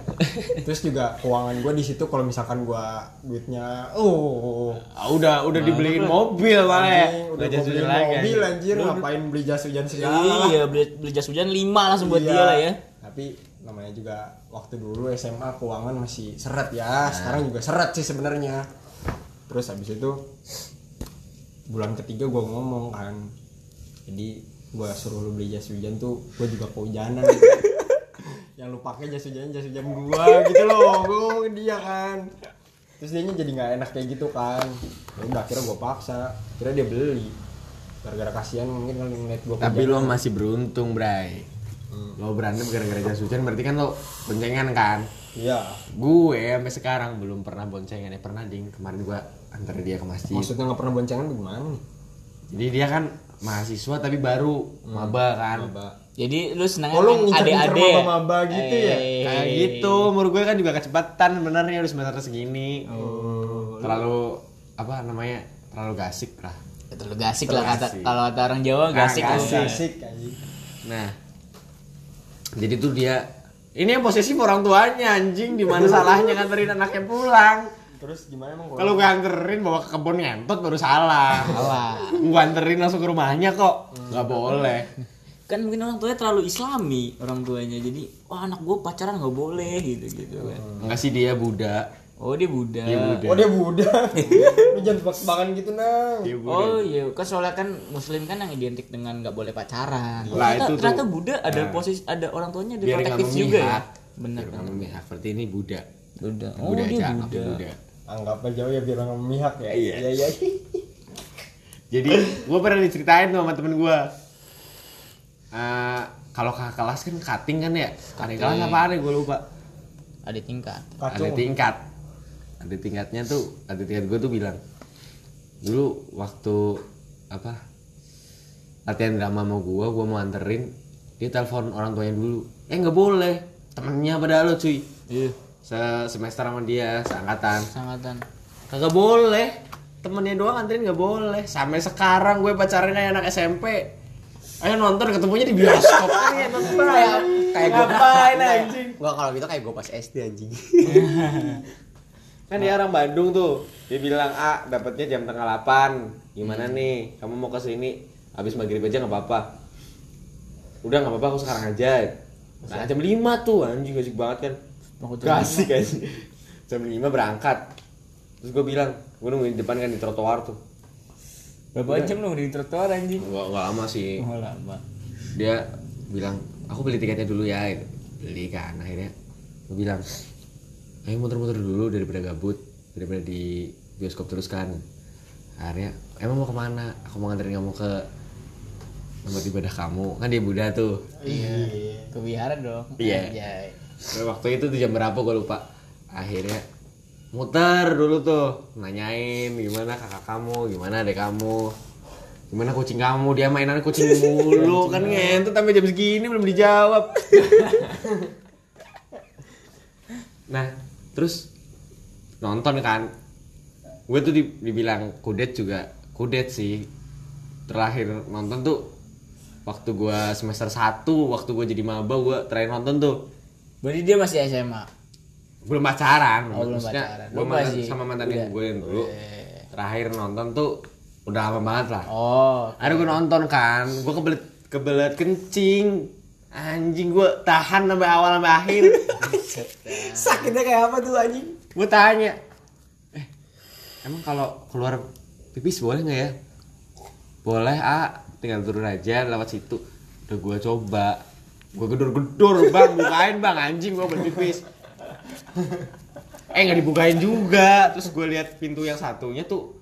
terus juga keuangan gue di situ kalau misalkan gue duitnya oh Ah, udah udah dibeliin mobil malah ya. Udah jas hujan lagi. mobil anjir ngapain beli jas hujan segala iya beli, beli jas hujan lima langsung buat Iya. dia lah ya tapi namanya juga waktu dulu SMA keuangan masih seret ya sekarang juga seret sih sebenarnya terus habis itu bulan ketiga gue ngomong kan jadi gue suruh lu beli jas hujan tuh gue juga kehujanan. <laughs> Yang lu pakai jas hujan jas hujan gue gitu loh. Gue dia kan. Terus dia jadi nggak enak kayak gitu kan. Ya udah akhirnya gue paksa. Kira dia beli. Gara-gara kasihan mungkin kalau ngeliat gue Tapi lo masih beruntung, Bray. Lo berantem gara-gara jas hujan berarti kan lo boncengan kan? iya. Gue sampai sekarang belum pernah boncengan. Ya pernah ding. Kemarin gua antar dia ke masjid. maksudnya nggak pernah boncengan bagaimana nih? Jadi dia kan mahasiswa tapi baru maba kan. Maba. jadi lu senang Oh, lu adik-adik maba-maba gitu ya? Eh, Kayak gitu, umur gue kan juga kecepatan sebenarnya udah semester segini. Terlalu apa namanya? Terlalu gasik lah. Ya, terlalu gasik lah kata Gasik. kalau kata orang Jawa gasik Ah, lu. gasik. asik anjing Nah, jadi tuh dia ini yang posesif orang tuanya anjing di mana salahnya nganterin anaknya pulang. Terus gimana emang kalau gue anterin bawa ke kebun ngentot baru salah. Salah. Gue anterin langsung ke rumahnya kok. Nggak boleh. Kan mungkin orang tuanya terlalu islami orang tuanya. Jadi, wah anak gue pacaran nggak boleh gitu gitu kan. Enggak sih dia Buddha. Oh dia Buddha. Dia Buddha. oh dia Buddha lu jangan tebak-tebakan gitu nang Dia Buddha. Oh iya, kan soalnya kan Muslim kan yang identik dengan nggak boleh pacaran. Lah, ternyata, itu tuh. ternyata Buddha ada Nah. posisi ada orang tuanya nggak protektif juga ya. Benar. Memihak. Seperti ini Buddha. Buddha. Oh Buddha dia Buddha. Buddha. Anggap aja jauh ya biar nggak memihak ya Iya. iya iya Jadi gue pernah diceritain tuh sama temen gue. Eh, kalau kakak kelas kan cutting kan ya. Kakak kelas apa ada gue lupa. Ada tingkat. Ada tingkat. Ada tingkatnya tuh. Ada tingkat gue tuh bilang. Dulu waktu apa latihan drama mau gue, gue mau anterin. Dia telepon orang tuanya dulu. Eh nggak boleh. Temennya pada lo cuy. Iya. Se semester sama dia, seangkatan. Sangatan. Kagak boleh. Temennya doang anterin nggak boleh. Sampai sekarang gue pacaran kayak anak SMP. Ayo nonton ketemunya di bioskop kan <laughs> ya nonton. kayak gua ngapain anjing? Gua kalau gitu kayak gue pas SD anjing. <laughs> Kan dia orang Bandung tuh. Dia bilang, "Ah, dapatnya jam tengah 8. Gimana nih? Kamu mau ke sini habis maghrib aja nggak apa-apa." Udah nggak apa-apa, aku sekarang aja. Nah, jam 5 tuh anjing asik banget kan. Mau ke Gak asik anjing. Jam 5 berangkat. Terus gue bilang, gue nungguin di depan kan di trotoar tuh. Berapa jam lu di trotoar anjing? Gak, gak lama sih. Oh lama. Dia bilang, aku beli tiketnya dulu ya. Gitu. Beli kan, akhirnya gue bilang, ayo muter-muter dulu daripada gabut, daripada di bioskop terus kan. Akhirnya, emang mau ke mana? Aku mau nganterin kamu ke tempat ibadah kamu. Kan dia Buddha tuh. Iya. Ke wihara dong. Iya. Waktu itu tuh jam berapa gue lupa. Akhirnya muter dulu tuh nanyain gimana kakak kamu, gimana adek kamu, gimana kucing kamu. Dia mainan kucing <laughs> mulu kan ngentot sampai jam segini belum dijawab. <laughs> nah terus nonton kan, gue tuh di- dibilang kudet juga kudet sih. Terakhir nonton tuh waktu gue semester 1 waktu gue jadi maba gue terakhir nonton tuh Berarti dia masih SMA. belum pacaran Oh, belum maksudnya pacaran. gue Lu mantan masih- sama mantan yang gue yang dulu Eh. terakhir nonton tuh udah lama banget lah Oh. ada gue nonton kan gue kebelet kebelet kencing anjing gue tahan sampai awal sampai akhir <laughs> Sakitnya kayak apa tuh anjing? gue tanya eh emang kalau keluar pipis boleh nggak ya boleh ah tinggal turun aja lewat situ udah gue coba gue gedor-gedor bang. Bukain bang. Anjing gue berpipis. Eh nggak dibukain juga. Terus gue lihat pintu yang satunya tuh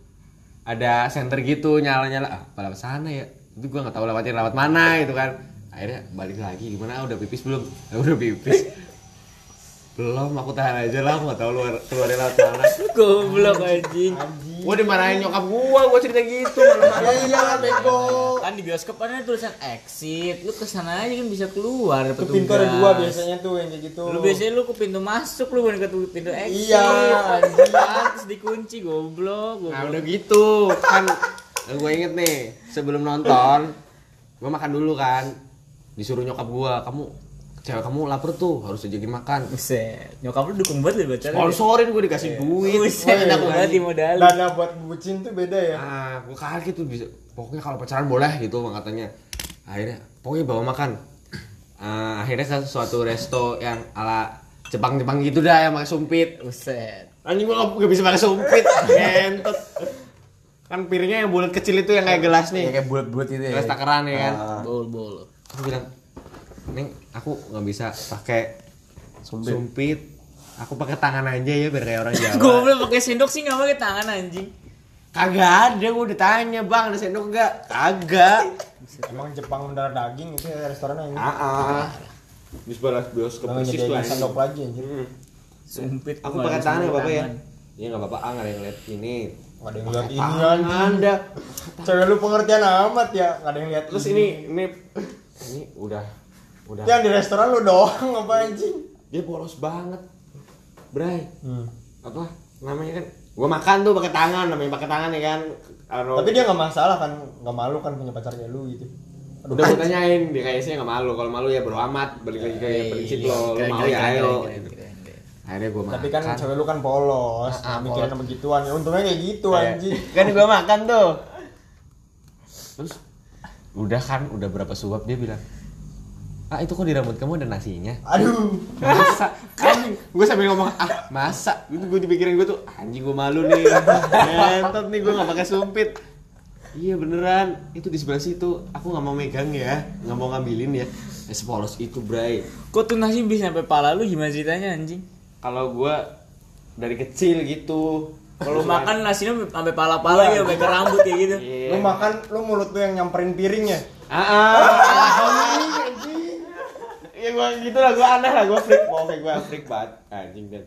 ada senter gitu nyala-nyala. Ah lewat sana ya? Tapi gue nggak tahu lewatnya lewat mana gitu kan. Akhirnya balik lagi. Gimana? Udah pipis belum? "Ya udah pipis. Belum aku tahan aja lah. Aku nggak tahu luar keluarnya lewat mana. Goblok anjing. Gue dimarahin nyokap gue gue cerita gitu malam-malam iya bego Kan di bioskop kan ada tulisan exit. Lu ke sana aja kan bisa keluar ke petugas. pintu ada dua biasanya tuh yang kayak gitu Lu biasanya lu ke pintu masuk lu bukan ke pintu exit. Iya. Terus dikunci goblok. Nah udah gitu kan gue inget nih sebelum nonton gue makan dulu kan disuruh nyokap gue kamu cewek kamu lapar tuh harus ajakin makan Buset. Nyokap lu dukung banget lu baca. sponsorin gue dikasih duit Buset, enak banget dimodalin. dana buat bucin tuh beda ya ah gue kaget tuh bisa pokoknya kalau pacaran boleh gitu bang katanya akhirnya pokoknya bawa makan Ah, akhirnya ke suatu resto yang ala Jepang Jepang gitu dah yang pakai sumpit Buset. anjing gue gak, bisa pakai sumpit gentot kan piringnya yang bulat kecil itu yang kayak gelas nih Ya, kayak bulat-bulat itu ya. gelas takaran ya kan Ah. Bol bol. aku bilang neng aku nggak bisa pakai sumpit. aku pakai tangan aja ya biar kayak orang <laughs> Jawa Goblok pakai sendok sih enggak pakai tangan anjing. kagak ada gue udah tanya bang ada sendok nggak kagak emang Jepang mendarah daging itu ya restoran ini ah ah di sebelah bioskop Emang persis tuh sendok lagi anjir Hmm. Sumpit. aku pakai tangan ya bapak ya. Iya nggak apa-apa, ah nggak ada yang lihat ini. Gak ada yang lihat ini anjing anda. Cewek lu pengertian amat ya Gak ada yang lihat Terus ini ini ini udah udah. Yang di restoran lu doang apa anjing Dia bolos banget, Bray. hmm. Apa? Namanya kan? Gua makan tuh pakai tangan, namanya pakai tangan ya kan. Aro- Tapi dia gak masalah kan Gak malu kan punya pacar kayak lu gitu. Aduh, udah gue tanyain dia kayaknya sih nggak malu. Kalau malu ya bro amat balik lagi kayak prinsip lo lo Keren, mau ya ayo. akhirnya gue makan Tapi kan cewek lu kan polos Ah, ah, Mikirin begituan. Ya Untungnya kayak gitu Kayak- anjing. Kan gua makan tuh. Terus? Udah kan udah berapa suap dia bilang ah itu kok di rambut kamu ada nasinya? Aduh. Masa? <laughs> Anjing gue sambil ngomong ah masa? Itu gue dipikirin gue tuh anjing gue malu nih. <laughs> Ngentot nih gue nggak pakai sumpit. Iya beneran. Itu di sebelah situ. Aku nggak mau megang ya. Nggak mau ngambilin ya. Ya sepolos itu bray. Kok tuh nasi bisa sampai pala lu? Gimana ceritanya anjing? kalau gue dari kecil gitu. Kalau makan nasinya sampai pala-pala ya, sampai ke rambut ya gitu. Iya. Lu makan Lu mulut lu yang nyamperin piringnya? Ah ah. <laughs> Iya gua gitu lah, gua aneh lah, gua freak, pokoknya gua freak banget. Anjing dan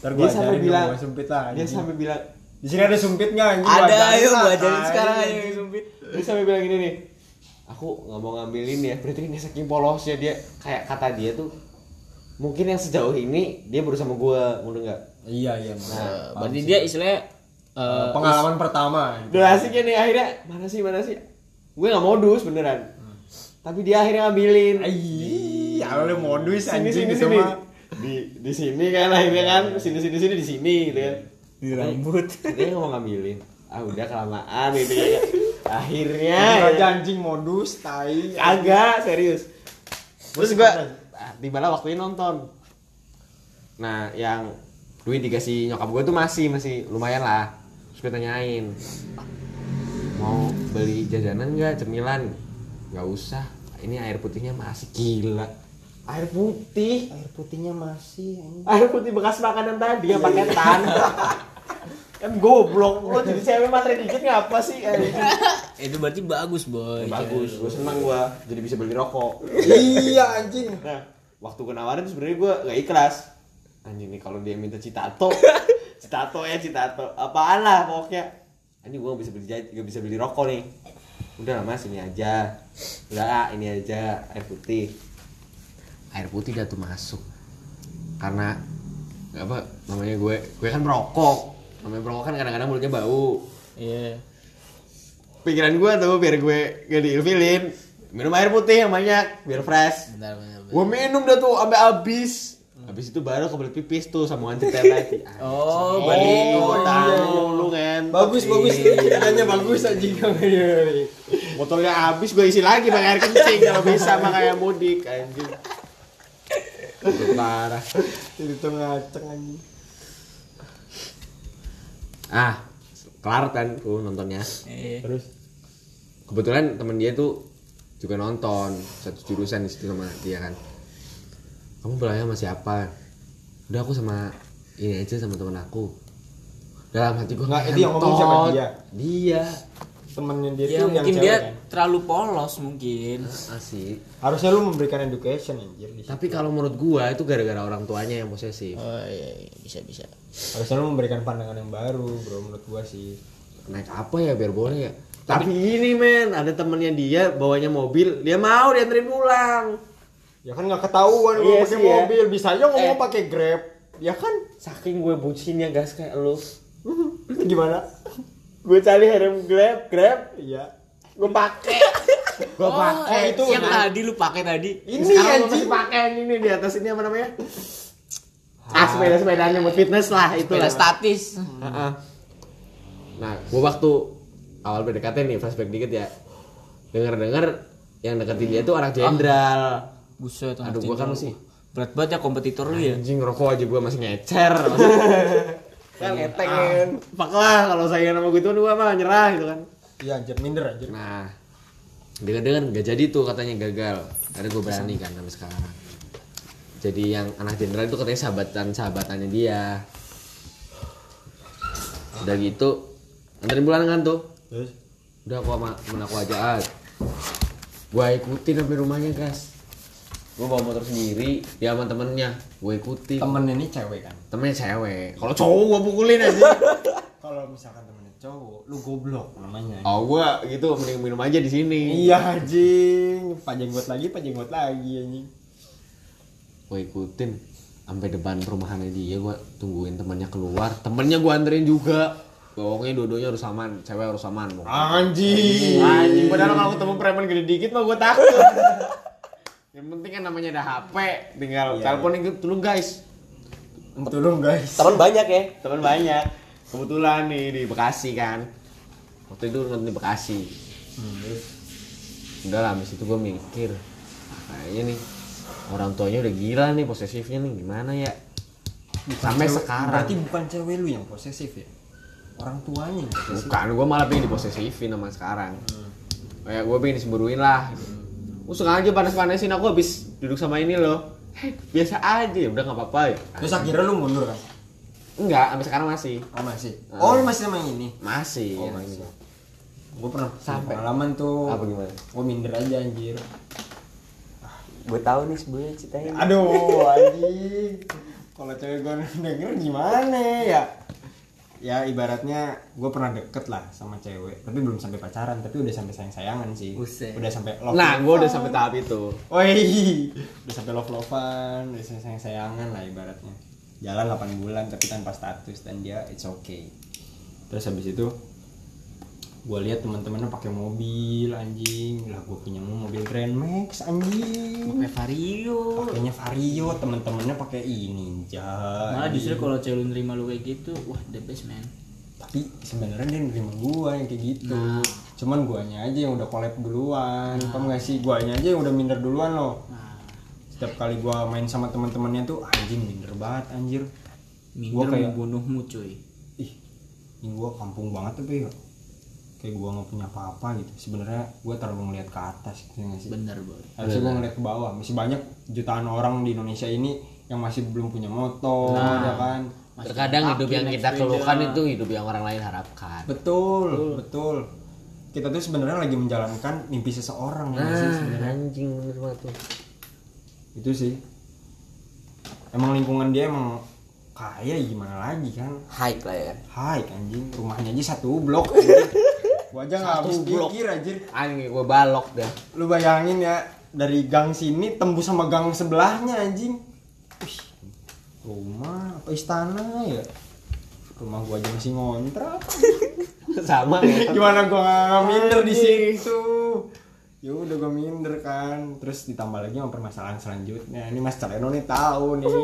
Ntar dia gua sampai ajarin bilang gua sempit lah dia sampai bilang Di sini ada sumpit nggak anjing? Ada ayo gua ajarin sekarang yang sumpit. dia sampai bilang gini nih aku nggak mau ngambilin ya berarti ini saking polosnya dia. Kayak kata dia tuh mungkin yang sejauh ini dia baru sama gua mau nggak? Iya iya Nah, berarti dia istilahnya eh, Pengalaman pertama gitu. udah asiknya nih akhirnya mana sih mana sih? Gue nggak modus beneran. Tapi dia akhirnya ngambilin Iya, lu modus sini anjing sini sini. Di di sini kan akhirnya kan. Sini sini sini di sini gitu kan. Di rambut. dia nggak mau ngambilin. Ah udah kelamaan gitu ya akhirnya ya, anjing modus, tai. agak serius. Terus gua ah, tiba waktunya nonton. Nah yang duit dikasih nyokap gue tuh masih masih lumayan lah. Terus gue tanyain mau beli jajanan nggak? Cemilan? Nggak usah. Ini air putihnya masih gila air putih. Air putihnya masih air putih bekas makanan tadi yang paketan <laughs> kan goblok. Lo jadi cewek matre dikit ngapa sih? Anjing? <laughs> Itu berarti bagus, boy. bagus. Gue seneng gue jadi bisa beli rokok. Iya anjing. nah. Waktu gue nawarin sebenarnya gue gak ikhlas. Anjing nih kalau dia minta citato. <laughs> Citato ya citato. Apaan lah pokoknya. Anjing gue gak bisa beli gak bisa beli rokok nih. Udah lah mas ini aja. Udah ah ini aja air putih air putih dah tuh masuk karena apa namanya gue gue kan merokok namanya merokok kan kadang-kadang mulutnya bau Iya. pikiran gue tuh biar gue gak diilfilin minum air putih yang banyak biar fresh Bentar, bentar, bentar. Gua minum dah tuh sampai habis. Habis itu baru kebelet pipis tuh sambungan cerita lagi. <laughs> Oh, Oh, berarti gua tahu lu kan. Bagus bagus ceritanya bagus anjing kamu. <laughs> Botolnya habis gue isi lagi pakai air kencing kalau bisa mah kayak mudik anjing. Udah parah. Jadi tuh ngaceng anjing. Ah, kelar kan tuh nontonnya Eh, terus kebetulan temen dia tuh juga nonton satu jurusan di situ sama dia kan kamu belanja sama siapa udah aku sama ini aja sama temen aku dalam hati gue Nggak, itu yang ngomong siapa? Dia? dia temennya dia ya tuh yang mungkin cewek dia kan. terlalu polos mungkin. Asik harusnya lu memberikan education anjir di situ. tapi kalau menurut gua itu gara-gara orang tuanya yang posesif. Oh iya, iya bisa bisa. Harusnya lu memberikan pandangan yang baru bro menurut gua sih. Naik apa ya biar boleh ya? Tapi ini men ada temennya dia bawanya mobil dia mau dianterin pulang. Ya kan nggak ketahuan gua Iya pakai ya. mobil bisa aja ngomong Eh. pakai grab. Ya kan? Saking gue bucinnya gas kayak lu. <laughs> Gimana gue cari helm grab grab iya. gue pakai. <laughs> Gue oh, pakai eh, itu yang tadi lu pakai tadi. Ini sekarang gue anjing. masih pakai yang ini di atas ini apa namanya? Ah sepeda sepedaan yang buat fitness lah itu Sepeda lah. statis. Heeh. nah gue waktu awal PDKT nih flashback dikit ya. Denger denger yang deketin dia tuh anak jenderal. Buset Aduh, gua kan masih- berat banget ya kompetitor lu ya. Anjing rokok aja gue masih ngecer <laughs> kan ngeteng kan fuck lah kalau saya nama gue tuh gue mah nyerah gitu kan iya anjir minder anjir Nah, dengar-dengar nggak jadi tuh katanya gagal. Akhirnya gue berani kan sampai sekarang. Jadi yang anak jenderal itu katanya sahabatan sahabatannya dia. Udah gitu, anterin pulang kan tuh. terus Udah aku sama temen aku aja. Ah. Gue ikutin sampai rumahnya gas. Gue bawa motor sendiri, dia sama temennya. Gue ikutin. temennya ini cewek kan Temennya cewek. Kalau cowok gue pukulin aja. <laughs> kalau misalkan temennya cowok lu goblok namanya oh gue gitu mending minum aja di sini. iya anjing pak jenggot lagi pak jenggot lagi anjing gue ikutin sampai depan perumahannya dia gue tungguin temannya keluar temennya gue anterin juga pokoknya dua-duanya harus aman cewek harus aman anjing anjing padahal kalau ketemu preman gede dikit mah gue takut <laughs> yang penting kan namanya ada HP tinggal Iya, telepon itu dulu guys. Tolong guys. Teman banyak ya. teman banyak. Kebetulan nih di Bekasi kan. Waktu itu nonton di Bekasi. Udah lah habis itu gue mikir "Ah, kayaknya nih? Orang tuanya udah gila nih posesifnya nih gimana ya? Sampai Cewek- sekarang. berarti bukan cewek lu yang posesif ya? Orang tuanya bukan gue malah pengen diposesifin sama sekarang. Kayak gue pengen disemburuin lah gue sengaja panas-panasin aku habis duduk sama ini loh. Biasa aja ya udah nggak apa-apa. Ya terus akhirnya lu mundur kan enggak sampai sekarang masih. Oh masih. Oh lu masih sama yang ini? Masih. Oh masih. Ini. gue pernah Sampai. pengalaman tuh. Apa gimana? Gue minder aja anjir. Gue tahu nih sebelumnya ceritanya. aduh anjing. Kalau cewek gue <laughs> denger gimana ya ya ibaratnya gue pernah deket lah sama cewek tapi belum sampai pacaran tapi udah sampai sayang sayangan sih Buset. udah sampai love nah gue udah sampai tahap itu Woi, udah sampai love lovean, udah sayang sayangan lah ibaratnya. Jalan 8 bulan tapi tanpa status dan dia it's okay. Terus habis itu gue lihat teman-temannya pakai mobil anjing. Lah gue punya mobil Grand Max anjing. Pakai vario. Pakainya Vario teman-temannya pakai ini Ninja malah justru kalau cewek lu nerima lu kayak gitu wah the best man. Tapi sebenarnya dia nerima gua yang kayak gitu. Nah. cuman guanya aja yang udah collab duluan paham gak sih? Guanya aja yang udah minder duluan loh. Nah. Setiap kali gua main sama teman-temannya tuh anjing minder banget anjir. Minder kayak- membunuhmu cuy. Ih ini gua kampung banget tapi ya kayak gua nggak punya apa-apa gitu. Sebenarnya gua terlalu ngeliat ke atas gitu nggak sih? Bener boy harusnya gua ngeliat ke bawah. Masih banyak jutaan orang di Indonesia ini yang masih belum punya motor Nah. ya kan? Masih terkadang hidup yang kita keluhkan itu hidup yang orang lain harapkan. Betul betul. kita tuh sebenarnya lagi menjalankan mimpi seseorang ya sih nah sebenarnya? anjing bener banget tuh. Itu sih. Emang lingkungan dia emang kaya gimana lagi kan? High lah ya. hai anjing. Rumahnya aja satu blok anjing. Gua aja nggak habis pikir anjir. Anjing gue balok dah. Lu bayangin ya dari gang sini tembus sama gang sebelahnya anjing. Wih, rumah apa istana ya? Rumah gua aja masih ngontrak. <laughs> Sama ya gimana gua nggak minder di situ? Ya udah gua minder kan. Terus ditambah lagi sama permasalahan selanjutnya. Ini mas Caleno nih tahu nih. <laughs>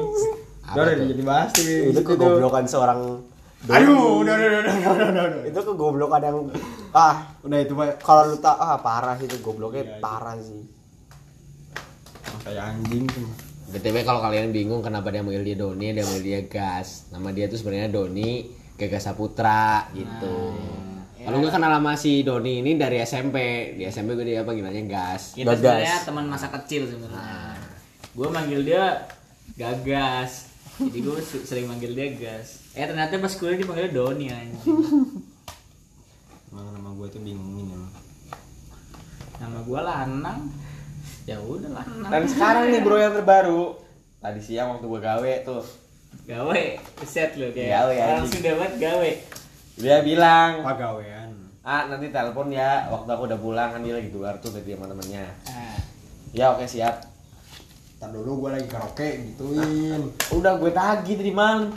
Udah udah jadi bahas nih Itu Gitu. kegoblokan seorang aduh udah udah udah udah udah udah, udah. itu kegoblokan yang ah udah itu pak kalau lu tak ah parah sih itu gobloknya Iya, iya. parah sih. kayak anjing tuh BTW kalau kalian bingung kenapa dia manggil dia Doni, dia manggil dia Gas. Nama dia tuh sebenarnya Doni, Gagas Saputra gitu. Kalau gue kenal sama si Doni ini dari SMP. Di SMP gue dia panggilnya Gas. kita Gagas. sebenarnya teman masa kecil sebenarnya gue manggil dia gagas jadi gue sering manggil dia gas eh ternyata pas kuliah dipanggilnya Doni anjing. Emang nama gue tuh bingungin emang. Nama gue Lanang. Ya udah Lanang. Dan sekarang nih bro yang terbaru. Tadi siang waktu gue gawe tuh. gawe? Set lo kayak Gawe, langsung dapat gawe. Dia bilang, pagawean ah nanti telepon ya waktu aku udah pulang. Kan dia lagi keluar tuh tadi sama temennya. nah, Ya oke siap. Ntar dulu gue lagi karaoke gituin. Udah gue tagih tadi malam.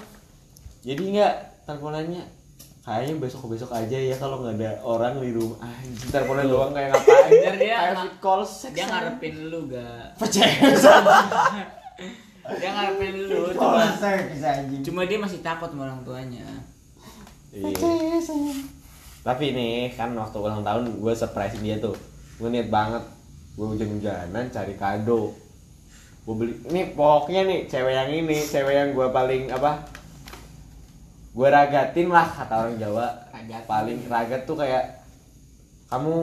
Jadi nggak teleponannya kayaknya besok besok aja ya kalau nggak ada orang di rumah anjing teleponan doang kayak ngapain <laughs> Biar dia kayak call sex dia ngarepin lu gak percaya <laughs> dia ngarepin lu cuma cuma dia masih takut sama orang tuanya Iya. Tapi nih kan waktu ulang tahun gue surprise dia tuh. Gue niat banget. Gue hujan-hujanan cari kado. Gue beli. Ini pokoknya nih cewek yang ini, cewek yang gue paling apa? Gue ragatin lah kata orang Jawa. Ragatin. Paling ragat tuh kayak kamu.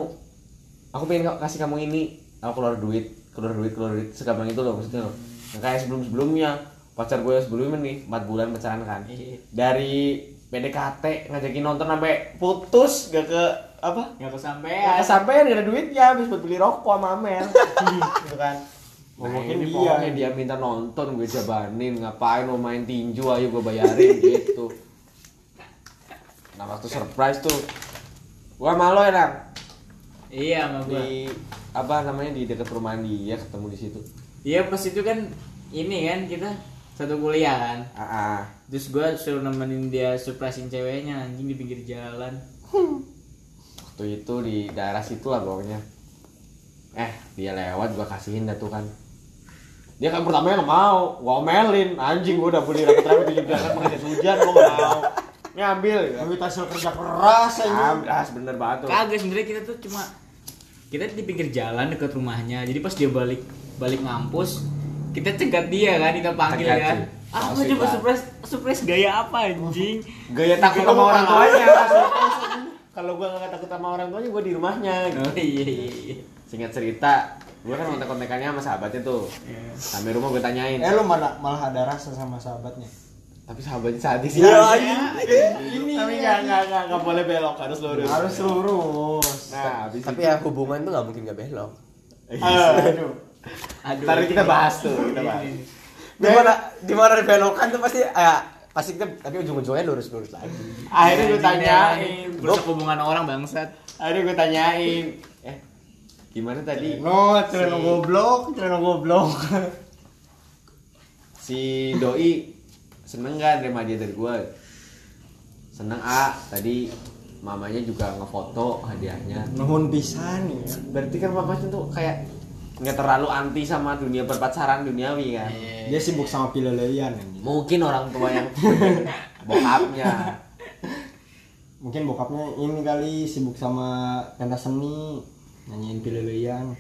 Aku pengen ka- kasih kamu ini. Aku keluar duit, keluar duit, keluar duit. Segampang itu loh maksudnya loh. Yang kayak sebelum-sebelumnya pacar gue sebelumnya nih 4 bulan pacaran kan Iya. dari PDKT ngajakin nonton sampai putus gak ke apa gak kesampean kesampean gak ada duitnya habis buat beli rokok sama Amel <laughs> gitu kan Ngomongin Ngomongin dia. dia dia minta nonton gue jabanin ngapain mau main tinju ayo gue bayarin <laughs> gitu nah waktu surprise tuh? Gua malu Nang iya sama gua. Di apa namanya di dekat rumah dia ketemu di situ. Iya pas itu kan ini kan kita satu kuliah kan. Ah ah. terus gua suruh nemenin dia surprisein ceweknya anjing di pinggir jalan. Waktu itu di daerah situ lah pokoknya. Eh dia lewat gua kasihin dah tuh kan. Dia kan pertamanya nggak mau gua omelin. Anjing gua udah beli rapet-rapet tujuh belas pakai jas hujan gua nggak mau ini ambil ya. Tapi hasil kerja keras Ah, anjing ah, bener banget tuh. Kagak sebenarnya kita tuh cuma kita di pinggir jalan dekat rumahnya. Jadi pas dia balik balik ngampus kita cegat dia kan kita panggil Cegat kan. ah coba lah. surprise surprise gaya apa anjing? Gaya takut sama orang tuanya. <laughs> Kalau gua nggak takut sama orang tuanya gua di rumahnya gitu. oh iya iya iya. Singkat cerita gua kan kontak-kontakannya sama sahabatnya tuh. Iya. sampai rumah gua tanyain. Eh lu malah malah ada rasa sama sahabatnya tapi sahabatnya sadis ya ini tapi nggak nggak nggak nggak boleh belok harus lurus. Harus lurus. Nah habis Tapi itu. ya hubungan tuh nggak mungkin gak belok. aduh. aduh. Ntar kita bahas tuh kita bahas. Di mana di mana belokan tuh pasti ya pasti kita tapi ujung-ujungnya lurus-lurus lagi. akhirnya gue tanyain. Rusak hubungan orang bangsat. Akhirnya gue tanyain. Eh gimana tadi? No celana Si- goblok celana goblok si doi seneng gak nerima dia dari gue seneng a. Tadi mamanya juga ngefoto hadiahnya. Nuhun pisan ya. Berarti kan mamanya tuh kayak nggak terlalu anti sama dunia berpacaran duniawi kan dia sibuk sama pileleyan anjing. Mungkin orang tua yang <laughs> bokapnya. Mungkin bokapnya ini kali sibuk sama pentas seni nyanyiin pileleyan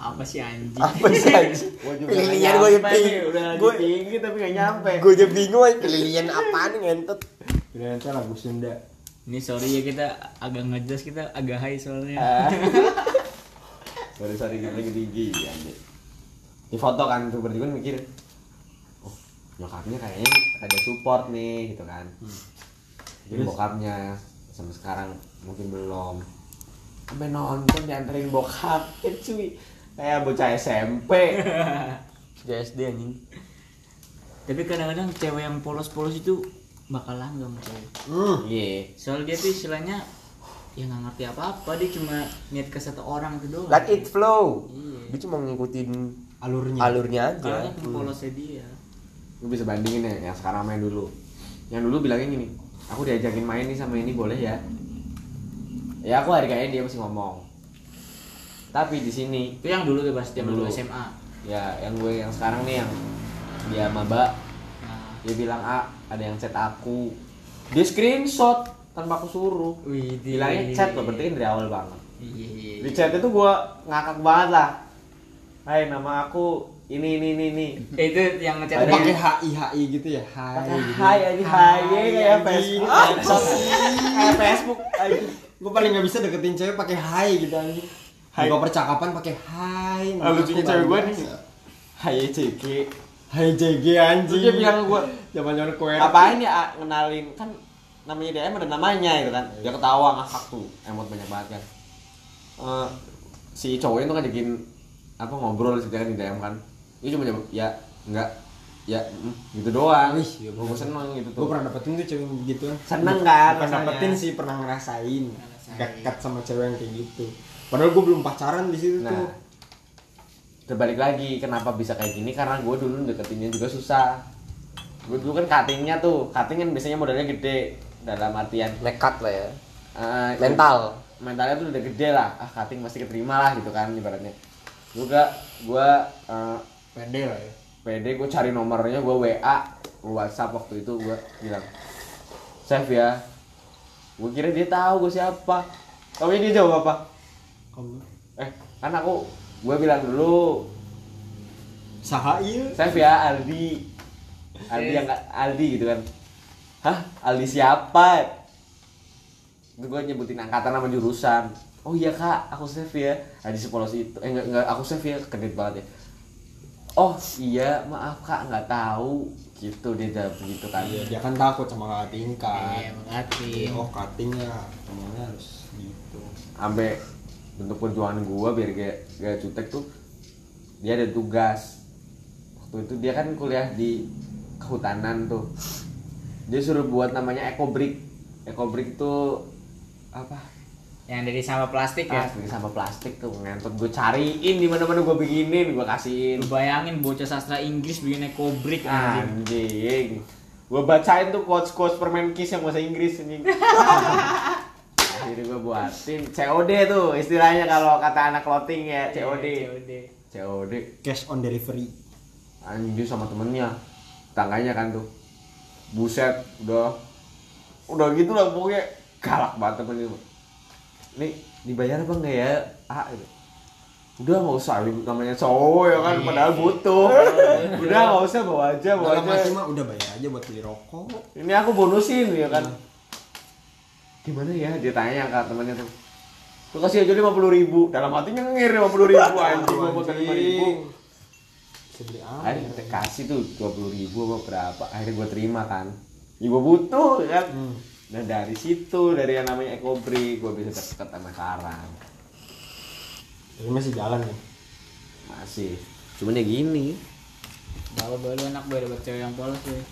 apa sih anjing? Apa sih anjing? Juga nggak gue nyampe bingung. udah Gue tinggi tapi gak nyampe. gue aja bingung aja pililian apaan ngentot. pileleyan itu lagu Sunda. Ini sorry ya kita agak ngejelas kita agak high soalnya. Ah. <laughs> sorry sorry kita lagi tinggi anjir di foto kan tuh berarti gue mikir oh nyokapnya kayaknya ada support nih gitu kan. Jadi bokapnya sampai sekarang mungkin belum. Sampai nonton dianterin bokap ya cuy kayak bocah SMP Sudah <laughs> SD anjing. tapi kadang-kadang cewek yang polos-polos itu bakal langgam cewek hmm. iya soal dia tuh istilahnya ya nggak ngerti apa-apa dia cuma niat ke satu orang itu doang Let it flow. Iya. Dia cuma ngikutin alurnya alurnya aja. Makanya polosnya dia gue bisa bandingin ya yang sekarang main dulu yang dulu bilangnya gini aku diajakin main nih sama ini boleh ya ya aku hargain dia masih ngomong tapi di sini itu yang dulu tuh pas dia dulu. SMA ya yang gue yang sekarang nih yang dia maba nah. Dia bilang ah ada yang chat aku. Dia screenshot tanpa aku suruh. Wih, bilangnya chat loh berarti kan dari awal banget. Iya di chat itu gue ngakak banget lah. Hai nama aku ini ini ini ini. Eh, itu yang ngechat pakai HI HI gitu ya? Hai gitu. hai ini hai kayak Facebook. Kayak Facebook. gue paling nggak bisa deketin cewek pakai hai gitu anjing Hai. Buka percakapan pakai hai Ah, lucunya cewek gue nih. Hai CG hai JG anjing. Dia bilang gue zaman zaman kue ngapain ya A, ngenalin kan namanya DM ada namanya gitu kan. Dia ketawa ngakak tuh emot banyak banget kan. Eh, si cowoknya tuh ngajakin apa ngobrol sih kan di DM kan. Dia cuma jawab ya enggak. Ya mm, gitu doang. Wih, ya gue seneng gitu gue tuh pernah dapetin tuh cewek gitu. Seneng kan rasanya. dapetin sih pernah ngerasain. Dekat sama cewek yang kayak gitu padahal gue belum pacaran di situ nah tuh terbalik lagi kenapa bisa kayak gini? Karena gue dulu deketinnya juga susah. Gue dulu kan cuttingnya tuh cutting kan biasanya modalnya gede dalam artian nekat lah ya. Eh, mental. mentalnya tuh udah gede lah. Ah cutting pasti keterima lah gitu kan ibaratnya. Juga gua eh, pede lah ya. pede gue cari nomornya gue WA gue WhatsApp waktu itu gue bilang save ya. Gue kira dia tahu gue siapa. Tapi dia jawab apa eh kan aku gue bilang dulu. Sahail save ya Aldi. Aldi yang Aldi gitu kan. Hah? Aldi siapa? Itu gue nyebutin angkatan sama jurusan. Oh iya kak aku save ya. Aldi sepolos itu eh enggak, enggak aku save ya kaget banget ya. Oh iya maaf kak nggak tahu. Gitu dia jawab gitu kan. Iya dia kan takut sama kakak tingkat Iya, mengerti. oh cuttingnya temennya harus gitu. Sampai bentuk perjuangan gua biar gak, gak cutek tuh dia ada tugas. Waktu itu dia kan kuliah di kehutanan tuh. Dia suruh buat namanya ekobrik ekobrik itu apa? Yang dari sampah plastik ya. plastik sama plastik tuh ngentot. Gue cariin di mana mana gue bikinin gue kasihin. Lu bayangin bocah sastra Inggris bikin ekobrik anjing. anjing. Gue bacain tuh quotes quotes permen kiss yang bahasa Inggris anjing <laughs> akhirnya gue buatin. COD tuh istilahnya kalau kata anak clothing ya COD Iya, COD. COD cash on delivery. Anjing sama temennya. Tangganya kan tuh. Buset udah. Udah gitu lah pokoknya. Galak banget temen itu nih dibayar apa enggak ya? Ah gitu. udah nggak usah. Namanya cowok ya kan? Padahal butuh. <laughs> Udah nggak usah bawa aja bawa dalam hati aja mah udah bayar aja buat beli rokok. Ini aku bonusin ya kan gimana ya? Dia tanya ke temennya tuh. Lu kasih aja lima puluh ribu. Dalam hatinya ngir lima puluh ribu <laughs> anjing. Gua mau lima ribu. Akhirnya kita kasih tuh dua puluh ribu apa berapa. Akhirnya gue terima kan. Ya gue butuh kan? Hmm. nah dari situ dari yang namanya ekobri gue bisa deket sama sekarang tapi masih jalan nih masih. Cuman ya gini. Bawa bawa enak gue dapet cewek yang polos gue.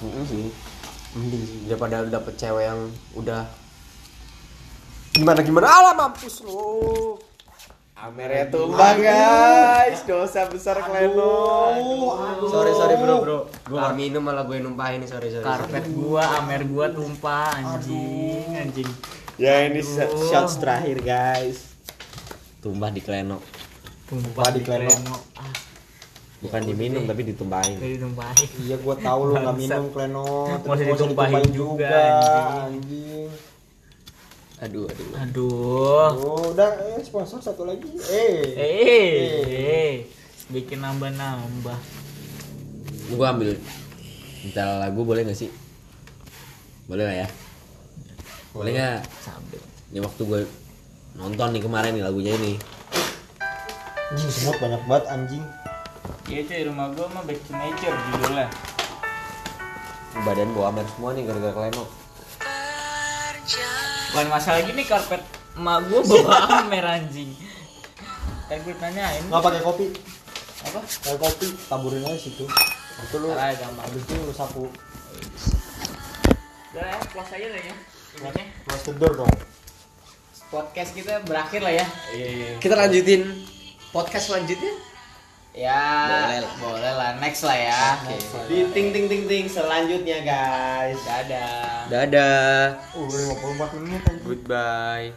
Heeh sih mending sih daripada lu dapet cewek yang udah gimana gimana alah mampus lu. Amernya tumbang guys. Dosa besar Kleno sorry sorry bro bro. Gue gak minum malah gue numpahin nih sorry sorry Karpet gua, amer gua tumpah anjing, anjing. ya ini shots terakhir guys. Tumbah di Kleno Tumpah di Kleno. Bukan diminum tapi ditumpahin jadi tumpahin. iya gua tahu lu nggak minum kleno Mau tapi gua ditumpahin juga, anjing. Aduh aduh. Aduh. Oh, udah eh, sponsor satu lagi. Eh. Eh, eh, bikin nambah-nambah. gue ambil minta lagu boleh gak sih? Boleh lah ya. Boleh nggak? Sambil. ini waktu gue nonton nih kemarin nih lagunya ini. Anjing semut banyak banget anjing Iya cuy, rumah gua mah back to nature judulnya. badan gue amer semua nih gara-gara Kleno Bukan masalah gini karpet emak gua <laughs> bawa amer anjing. Kan gue tanyain nggak pakai kopi apa? pakai kopi taburin aja situ itu lu Salah gampang. habis itu lu sapu Udah ya, close aja lah ya. Ininya close the door dong podcast kita berakhir lah ya. kita lanjutin podcast selanjutnya Ya, boleh lah, boleh lah. Next lah ya. di ting ting ting ting. Selanjutnya guys. Dadah. dadah. Uh 54 menit goodbye